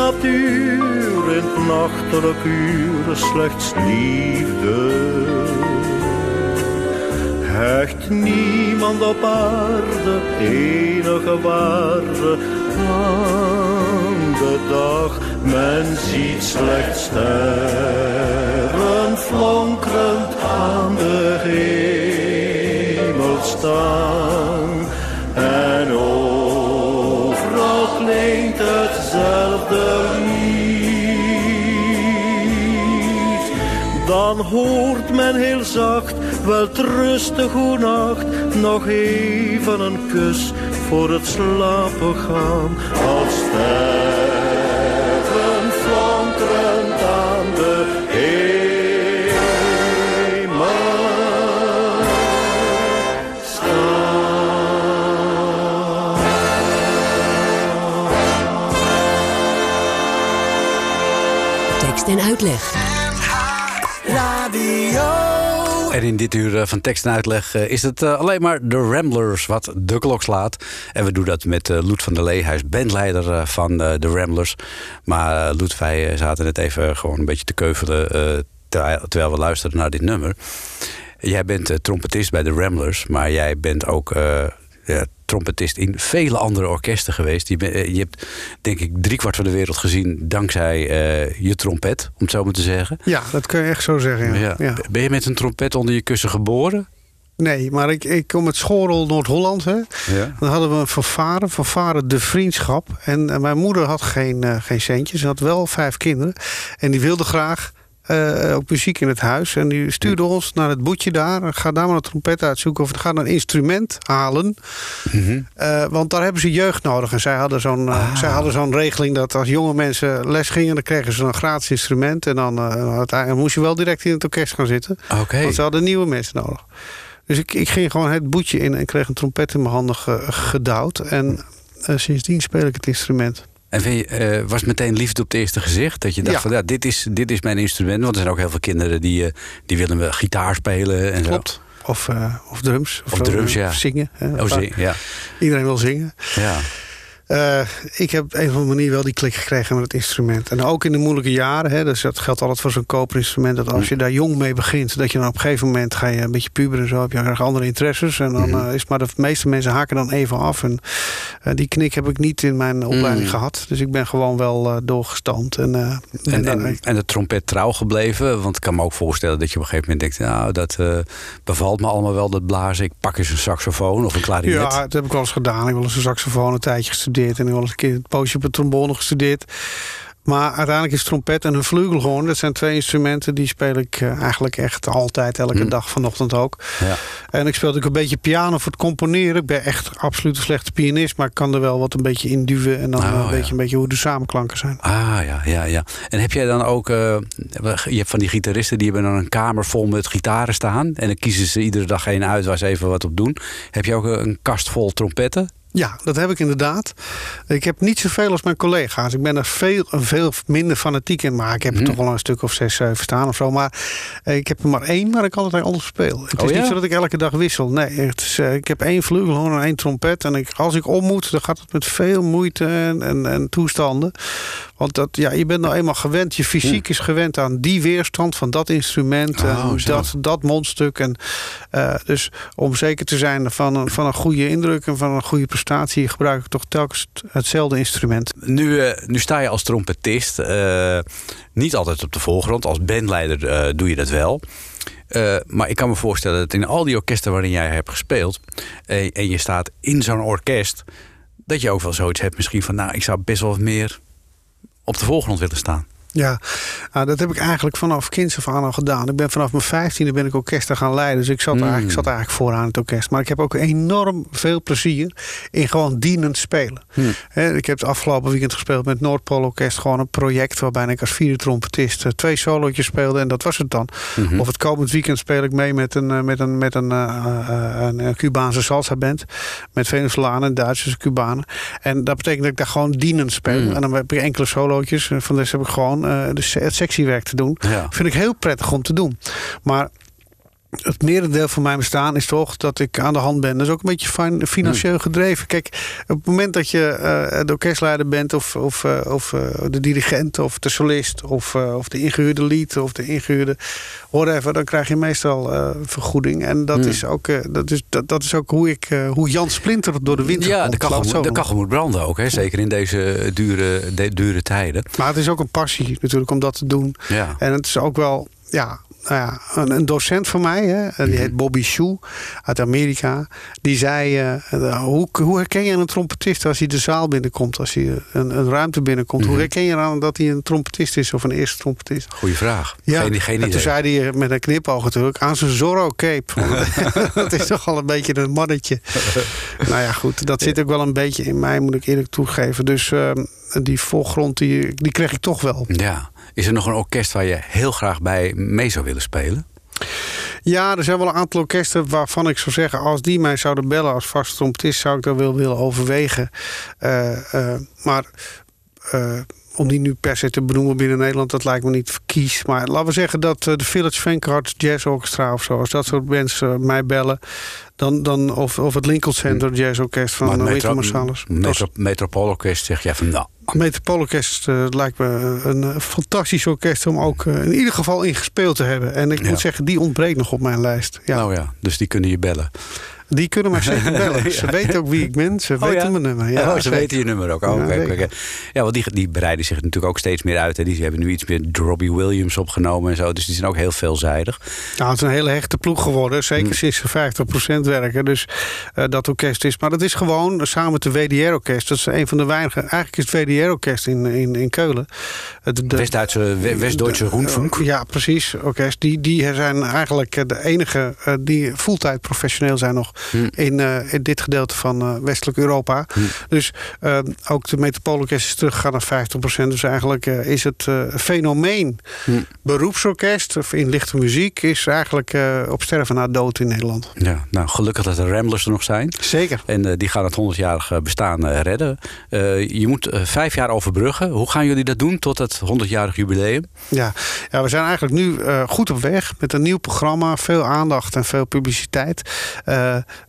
natuur in het nachtelijk uur slechts liefde. Hecht niemand op aarde enige waarde aan de dag. Men ziet slechts sterren flonkerend aan de hemel staan. En overal klinkt hetzelfde Dan hoort men heel zacht, wel rustig nacht, nog even een kus voor het slapen gaan. Als En in dit uur eh, van tekst en uitleg eh, is het eh, alleen maar de Ramblers wat de klok slaat. En we doen dat met Loet van der Lee. Hij is bandleider van de Ramblers. Maar Loet, wij zaten net even gewoon een beetje te keuvelen... terwijl, we luisterden naar dit nummer. Jij bent trompetist bij de Ramblers, maar jij bent ook... trompetist in vele andere orkesten geweest. Je, ben, je hebt denk ik driekwart van de wereld gezien dankzij uh, je trompet, om het zo maar te zeggen. Ja, dat kun je echt zo zeggen. Ja. Ja. Ben je met een trompet onder je kussen geboren? Nee, maar ik, ik kom uit Schorel, Noord-Holland. Ja. Dan hadden we een fanfare, fanfare De Vriendschap. En, en mijn moeder had geen, uh, geen centjes. Ze had wel vijf kinderen. En die wilde graag uh, ook muziek in het huis. En die stuurde ons naar het boetje daar. Ga daar maar een trompet uitzoeken. Of ga een instrument halen. Mm -hmm. uh, want daar hebben ze jeugd nodig. En zij hadden zo'n ah. zij hadden zo'n regeling dat als jonge mensen les gingen... dan kregen ze een gratis instrument. En dan moest je wel direct in het orkest gaan zitten. Okay. Want ze hadden nieuwe mensen nodig. Dus ik, ik ging gewoon het boetje in en kreeg een trompet in mijn handen ge, gedouwd. En sindsdien speel ik het instrument. En je, uh, was meteen liefde op het eerste gezicht? Dat je dacht ja. van ja, dit is, dit is mijn instrument. Want er zijn ook heel veel kinderen die, uh, die willen gitaar spelen en Klopt. zo. Of, uh, of drums. Of, of drums, ja. Of zingen. Hè, oh, zing, ja. Iedereen wil zingen. Ja. Uh, ik heb op een of andere manier wel die klik gekregen met het instrument. En ook in de moeilijke jaren, hè, dus dat geldt altijd voor zo'n koperinstrument... dat als je daar jong mee begint, dat je dan op een gegeven moment... ga je een beetje puber en zo, heb je erg andere interesses. En dan uh, is maar de meeste mensen haken dan even af. En uh, die knik heb ik niet in mijn opleiding mm. gehad. Dus ik ben gewoon wel doorgestampt. En, en, en, en, en de trompet trouw gebleven? Want ik kan me ook voorstellen dat je op een gegeven moment denkt... nou, dat bevalt me allemaal wel, dat blazen. Ik pak eens een saxofoon of een klarinet. Ja, dat heb ik wel eens gedaan. Ik heb wel eens een saxofoon een tijdje gestudeerd. En heb wel eens een keer een poosje op een trombone gestudeerd. Maar uiteindelijk is trompet en een vleugelhoorn... dat zijn twee instrumenten die speel ik uh, eigenlijk echt altijd, elke Hm. dag, vanochtend ook. Ja. En ik speel natuurlijk een beetje piano voor het componeren. Ik ben echt absoluut een slechte pianist... maar ik kan er wel wat een beetje induwen... en dan Oh, een, ja. beetje, een beetje hoe de samenklanken zijn. Ah, ja, ja, ja. En heb jij dan ook... eh, je hebt van die gitaristen die hebben dan een kamer vol met gitaren staan... en dan kiezen ze iedere dag één uit waar ze even wat op doen. Heb je ook een kast vol trompetten? Ja, dat heb ik inderdaad. Ik heb niet zoveel als mijn collega's. Ik ben er veel, veel minder fanatiek in. Maar ik heb er Mhm. toch wel een stuk of zes, zeven staan of zo. Maar ik heb er maar één waar ik altijd anders speel. Het Oh is ja? niet zo dat ik elke dag wissel. Nee, het is, eh, ik heb één vleugelhoorn en één trompet. En ik, als ik om moet, dan gaat het met veel moeite en, en, en toestanden. Want dat, ja, je bent nou eenmaal gewend. Je fysiek is gewend aan die weerstand van dat instrument. Oh, en zo. dat, dat mondstuk. En, eh, dus om zeker te zijn van een, van een goede indruk en van een goede gebruik ik toch telkens het- hetzelfde instrument. Nu, eh, nu sta je als trompetist eh, niet altijd op de voorgrond. Als bandleider eh, doe je dat wel. Maar ik kan me voorstellen dat in al die orkesten waarin jij hebt gespeeld... en je staat in zo'n orkest... dat je ook wel zoiets hebt misschien van... nou, ik zou best wel wat meer op de voorgrond willen staan. Ja, nou, dat heb ik eigenlijk vanaf kinds af aan al gedaan. Ik ben vanaf mijn vijftiende ben ik orkesten gaan leiden. Dus ik zat, Mm. eigenlijk, ik zat eigenlijk vooraan het orkest. Maar ik heb ook enorm veel plezier in gewoon dienend spelen. Hmm. Ik heb het afgelopen weekend gespeeld met Noordpool Orkest. Gewoon een project waarbij ik als vierde trompetist eh, twee solootjes speelde. En dat was het dan. Mhm. Of het komend weekend speel ik mee met een, eh, met een, met een, eh, een, Cubaanse salsa band. Met Venezolanen, Duitsers, Cubanen. En dat betekent dat ik daar gewoon dienend speel. Mm. En dan heb ik enkele solootjes. En Van deze heb ik gewoon de se- het sectiewerk te doen. Ja. Vind ik heel prettig om te doen. Maar het merendeel van mijn bestaan is toch dat ik aan de hand ben. Dat is ook een beetje fin- financieel gedreven. Kijk, op het moment dat je eh, de orkestleider bent... of, of, eh, of eh, de dirigent of de solist... Of, of de ingehuurde lied of de ingehuurde whatever... dan krijg je meestal vergoeding. En dat, Hmm. is ook, dat, is, dat, dat is ook hoe, ik, hoe Jan Splinter door de winter Ja, komt. de kachel, de kachel moet branden ook. Hè? Zeker in deze dure, de- dure tijden. Maar het is ook een passie natuurlijk om dat te doen. Ja. En het is ook wel, ja, nou ja een, een docent van mij, hè, die Mhm. heet Bobby Shu uit Amerika. Die zei: eh, hoe, hoe herken je een trompetist als hij de zaal binnenkomt, als hij een, een ruimte binnenkomt? Mhm. Hoe herken je eraan dat hij een trompetist is of een eerste trompetist? Goeie vraag. Ja, Geen, geen en idee. toen zei hij met een knipoog natuurlijk aan zijn Zorro-cape. Dat is toch al een beetje een mannetje. nou ja, goed, dat zit ook wel een beetje in mij, moet ik eerlijk toegeven. Dus eh, die voorgrond, die, die kreeg ik toch wel. Ja. Is er nog een orkest waar je heel graag bij mee zou willen spelen? Ja, er zijn wel een aantal orkesten waarvan ik zou zeggen... als die mij zouden bellen als vaste trompetist... zou ik dat wel willen overwegen. Eh, eh, maar eh, om die nu per se te benoemen binnen Nederland... dat lijkt me niet verkies. Maar laten we zeggen dat eh, de Village Vanguard Jazz Orchestra of zo... als dat soort mensen mij bellen... Dan, dan, of, of het Lincoln Center Jazz Orkest van het Winter Metro- Marsalis. Metro, Metropoolorkest zeg jij van nou. Metropoolorkest eh, lijkt me een eh, fantastisch orkest... om ook eh, in ieder geval in gespeeld te hebben. En ik Ja. moet zeggen, die ontbreekt nog op mijn lijst. Ja. Nou ja, dus die kunnen je bellen. Die kunnen mij zeker bellen. Ze weten ook wie ik ben. Ze weten ja? mijn nummer. Ja, oh, ze zeker. weten je nummer ook. Oh, Ja, want die, die bereiden zich natuurlijk ook steeds meer uit. Hè. Die hebben nu iets meer Robbie Williams opgenomen en zo. Dus die zijn ook heel veelzijdig. Nou, het is een hele hechte ploeg geworden. Zeker Hm. sinds ze 50% werken. Dus eh, dat orkest is. Maar dat is gewoon samen met de WDR-orkest. Dat is een van de weinige. Eigenlijk is het WDR-orkest in, in, in Keulen. West-Duitse, We- West-Duitse Rundfunk. Ja, precies. Orkest. Die, die zijn eigenlijk eh, de enige eh, die fulltime professioneel zijn nog Hm. in, eh, in dit gedeelte van eh, westelijk Europa. Hm. Dus eh, ook de Metropoolorkest is teruggegaan naar 50%. Dus eigenlijk is het fenomeen Hm. beroepsorkest of in lichte muziek is eigenlijk op sterven na dood in Nederland. Ja, nou, gelukkig dat de Ramblers er nog zijn. Zeker. En die gaan het 100-jarige bestaan redden. Je moet vijf jaar overbruggen. Hoe gaan jullie dat doen tot het 100-jarig jubileum? Ja. ja, we zijn eigenlijk nu goed op weg met een nieuw programma, veel aandacht en veel publiciteit.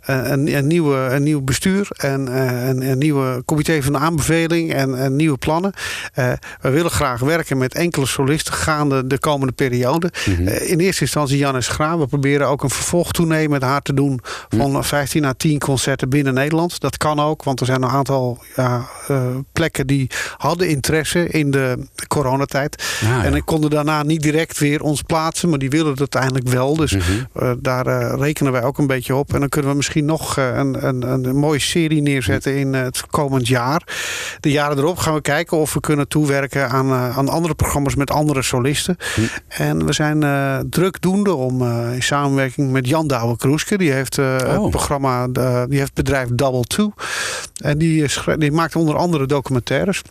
Een, een, nieuwe, een nieuw bestuur en eh, een, een nieuwe comité van aanbeveling en, en nieuwe plannen. Eh, we willen graag werken met enkele solisten gaande de komende periode. Mhm. Eh, in eerste instantie Jannes Graan. We proberen ook een vervolgtournee met haar te doen van 15 à 10 concerten binnen Nederland. Dat kan ook, want er zijn een aantal ja, eh, plekken die hadden interesse in de coronatijd. Ah, ja. En ik konden daarna niet direct weer ons plaatsen, maar die willen het uiteindelijk wel. Dus Mhm. eh, daar eh, rekenen wij ook een beetje op. En dan kunnen kunnen we misschien nog een, een, een mooie serie neerzetten in het komend jaar. De jaren erop gaan we kijken of we kunnen toewerken aan, aan andere programma's met andere solisten. Hm. En we zijn drukdoende om in samenwerking met Jan Douwe Kroeske. Die heeft het oh. programma, die heeft het bedrijf Double Two. En die, die maakt onder andere documentaires.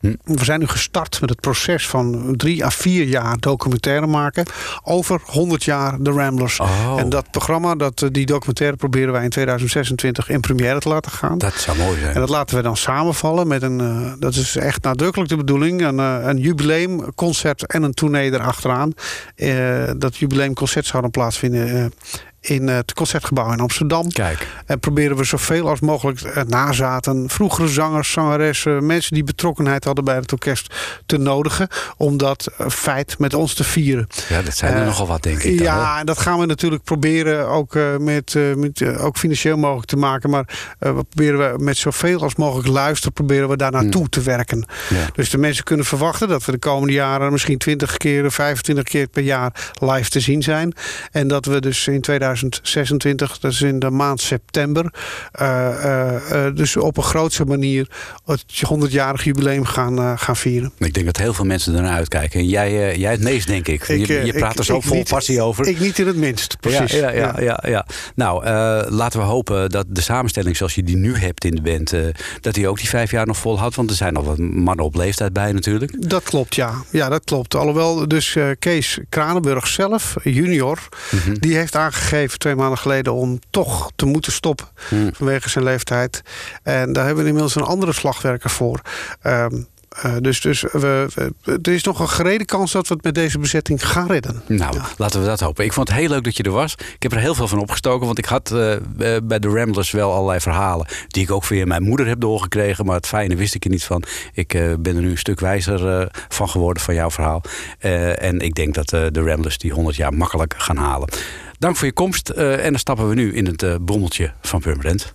We zijn nu gestart met het proces van drie à vier jaar documentaire maken over 100 jaar de Ramblers. Oh. En dat programma, dat, eh, die documentaire proberen wij in 2026 in première te laten gaan. Dat zou mooi zijn. En dat laten we dan samenvallen met een, uh, dat is echt nadrukkelijk de bedoeling, een, uh, een jubileumconcert en een tournee erachteraan. Uh, dat jubileumconcert zou dan plaatsvinden in het Concertgebouw in Amsterdam. Kijk. En proberen we zoveel als mogelijk eh, nazaten, vroegere zangers, zangeressen, mensen die betrokkenheid hadden bij het orkest te nodigen. Om dat eh, feit met ons te vieren. Ja, dat zijn er uh, nogal wat, denk ik. ja, en dat gaan we natuurlijk proberen ook, uh, met, met ook financieel mogelijk te maken. Maar we proberen we met zoveel als mogelijk luisteren, proberen we daar naartoe hmm. te werken. Ja. Dus de mensen kunnen verwachten dat we de komende jaren misschien 20 keer, 25 keer per jaar live te zien zijn. En dat we dus in 2000 2026, dat is in de maand september. Uh, dus op een grootse manier het 100-jarig jubileum gaan, gaan vieren. Ik denk dat heel veel mensen ernaar uitkijken. En jij, jij het meest, denk ik. je, je praat er zo vol passie over. Ik niet in het minst, precies. Ja, ja, ja, ja, Nou, laten we hopen dat de samenstelling zoals je die nu hebt in de band... dat die ook die vijf jaar nog volhoudt. Want er zijn nog wat mannen op leeftijd bij natuurlijk. Dat klopt, ja. Ja, dat klopt. Alhoewel dus Kees Kranenburg zelf, junior... Mhm. die heeft aangegeven twee maanden geleden om toch te moeten stoppen hmm. vanwege zijn leeftijd. En daar hebben we inmiddels een andere slagwerker voor. Um, uh, dus dus we, er is nog een gerede kans dat we het met deze bezetting gaan redden. Nou, laten we dat hopen. Ik vond het heel leuk dat je er was. Ik heb er heel veel van opgestoken. Want ik had uh, bij de Ramblers wel allerlei verhalen. Die ik ook via mijn moeder heb doorgekregen. Maar het fijne wist ik er niet van. Ik uh, ben er nu een stuk wijzer van geworden van jouw verhaal. en ik denk dat de Ramblers die 100 jaar makkelijk gaan halen. Dank voor je komst. En dan stappen we nu in het bommeltje van Purmerend.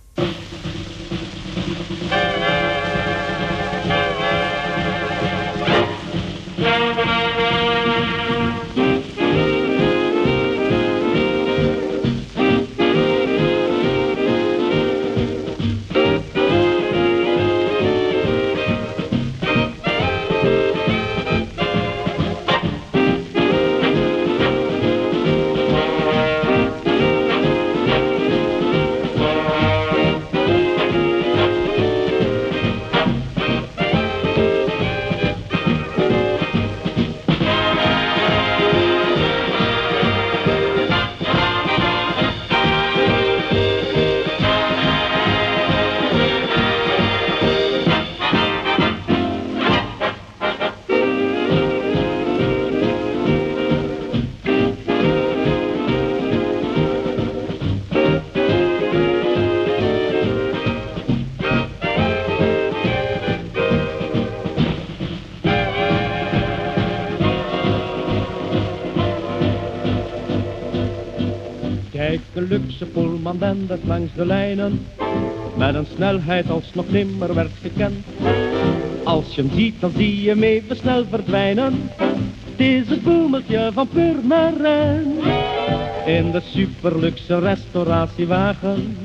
Polman dendert langs de lijnen, met een snelheid als nog nimmer werd gekend. Als je hem ziet, dan zie je hem even snel verdwijnen. Het is het boemeltje van Purmerend. In de superluxe restauratiewagen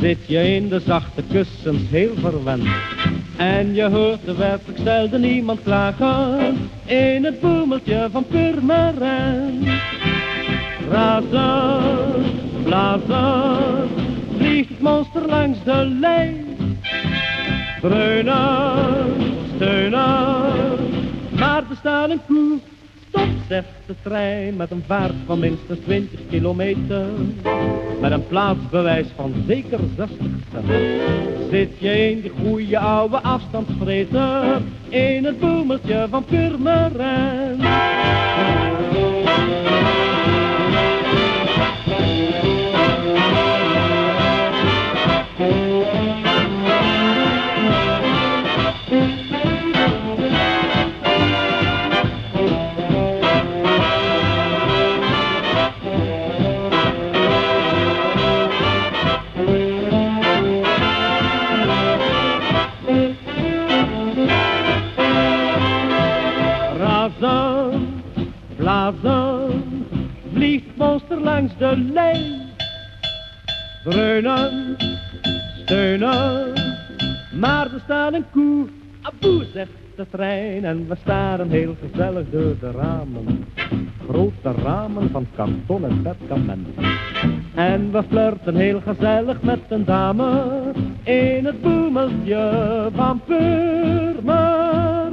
zit je in de zachte kussens heel verwend. En je hoort de werkelijk stelde niemand klagen in het boemeltje van Purmerend. Razend blazen, vliegt monster langs de lijn. Dreunen, steunen, maar er staat een koe. Stop, zegt de trein met een vaart van minstens 20 kilometer. Met een plaatsbewijs van zeker 60 cent. Zit je in die goede oude afstandsvreter, in het boemeltje van Purmerend. De ramen. Grote ramen van karton en perkament. En we flirten heel gezellig met een dame in het boemeltje van Purmerend.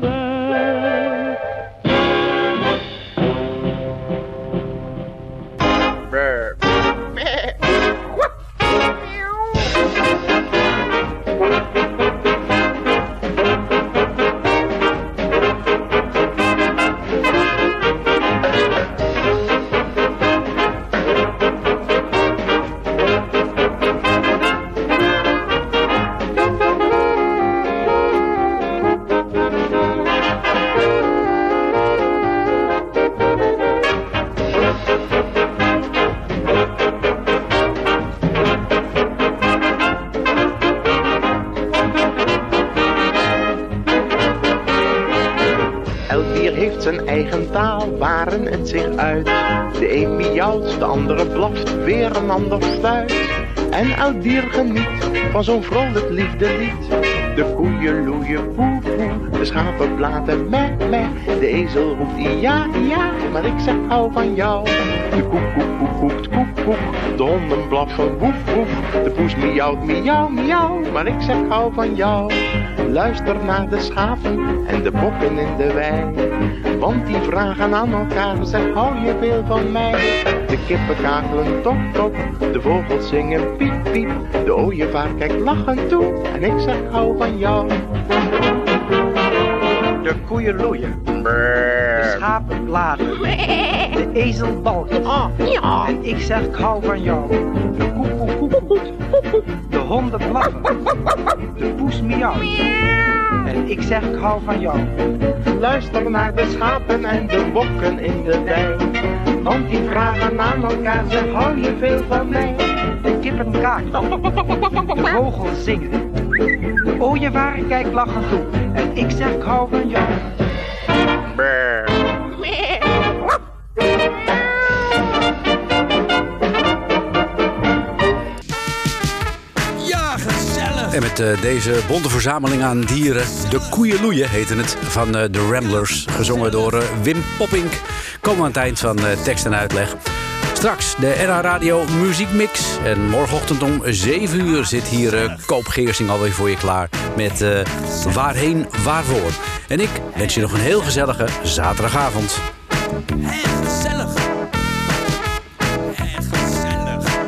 Van zo'n vrolijk liefdelied. De koeien loeien poe poe, de schapen blaten me me. De ezel roept ja ja, maar ik zeg hou van jou. De koek koek koek koekt koek koek, de honden blaffen woef woef. De poes miauwt miauw miauw, maar ik zeg hou van jou. Luister naar de schapen en de bokken in de wei. Want die vragen aan elkaar, zeg hou je veel van mij? De kippen kakelen tok tok, de vogels zingen piep piep. De ooievaar kijkt lachend toe en ik zeg hou van jou. De koeien loeien. Schapen bladen. De ezel balkt. En ik zeg ik hou van jou. De koe koe. De honden blaffen. De poes miauwt. En ik zeg ik hou van jou. Luister naar de schapen en de bokken in de wei. Want die vragen aan elkaar, zeg hou je veel van mij? De kippen kaken. De vogels zingen. De ooievaar kijkt lachend toe. En ik zeg ik hou van jou. Ja, gezellig. En met eh, deze bonte verzameling aan dieren, de koeienloeien heette het, van eh, de Ramblers. Gezongen door eh, Wim Poppink. Komen we aan het eind van eh, tekst en uitleg. Straks de NH Radio Muziekmix. En morgenochtend om 7 uur zit hier eh, Koop Geersing alweer voor je klaar. Met eh, Waarheen, Waarvoor. En ik wens je nog een heel gezellige zaterdagavond. Erg gezellig. Erg gezellig.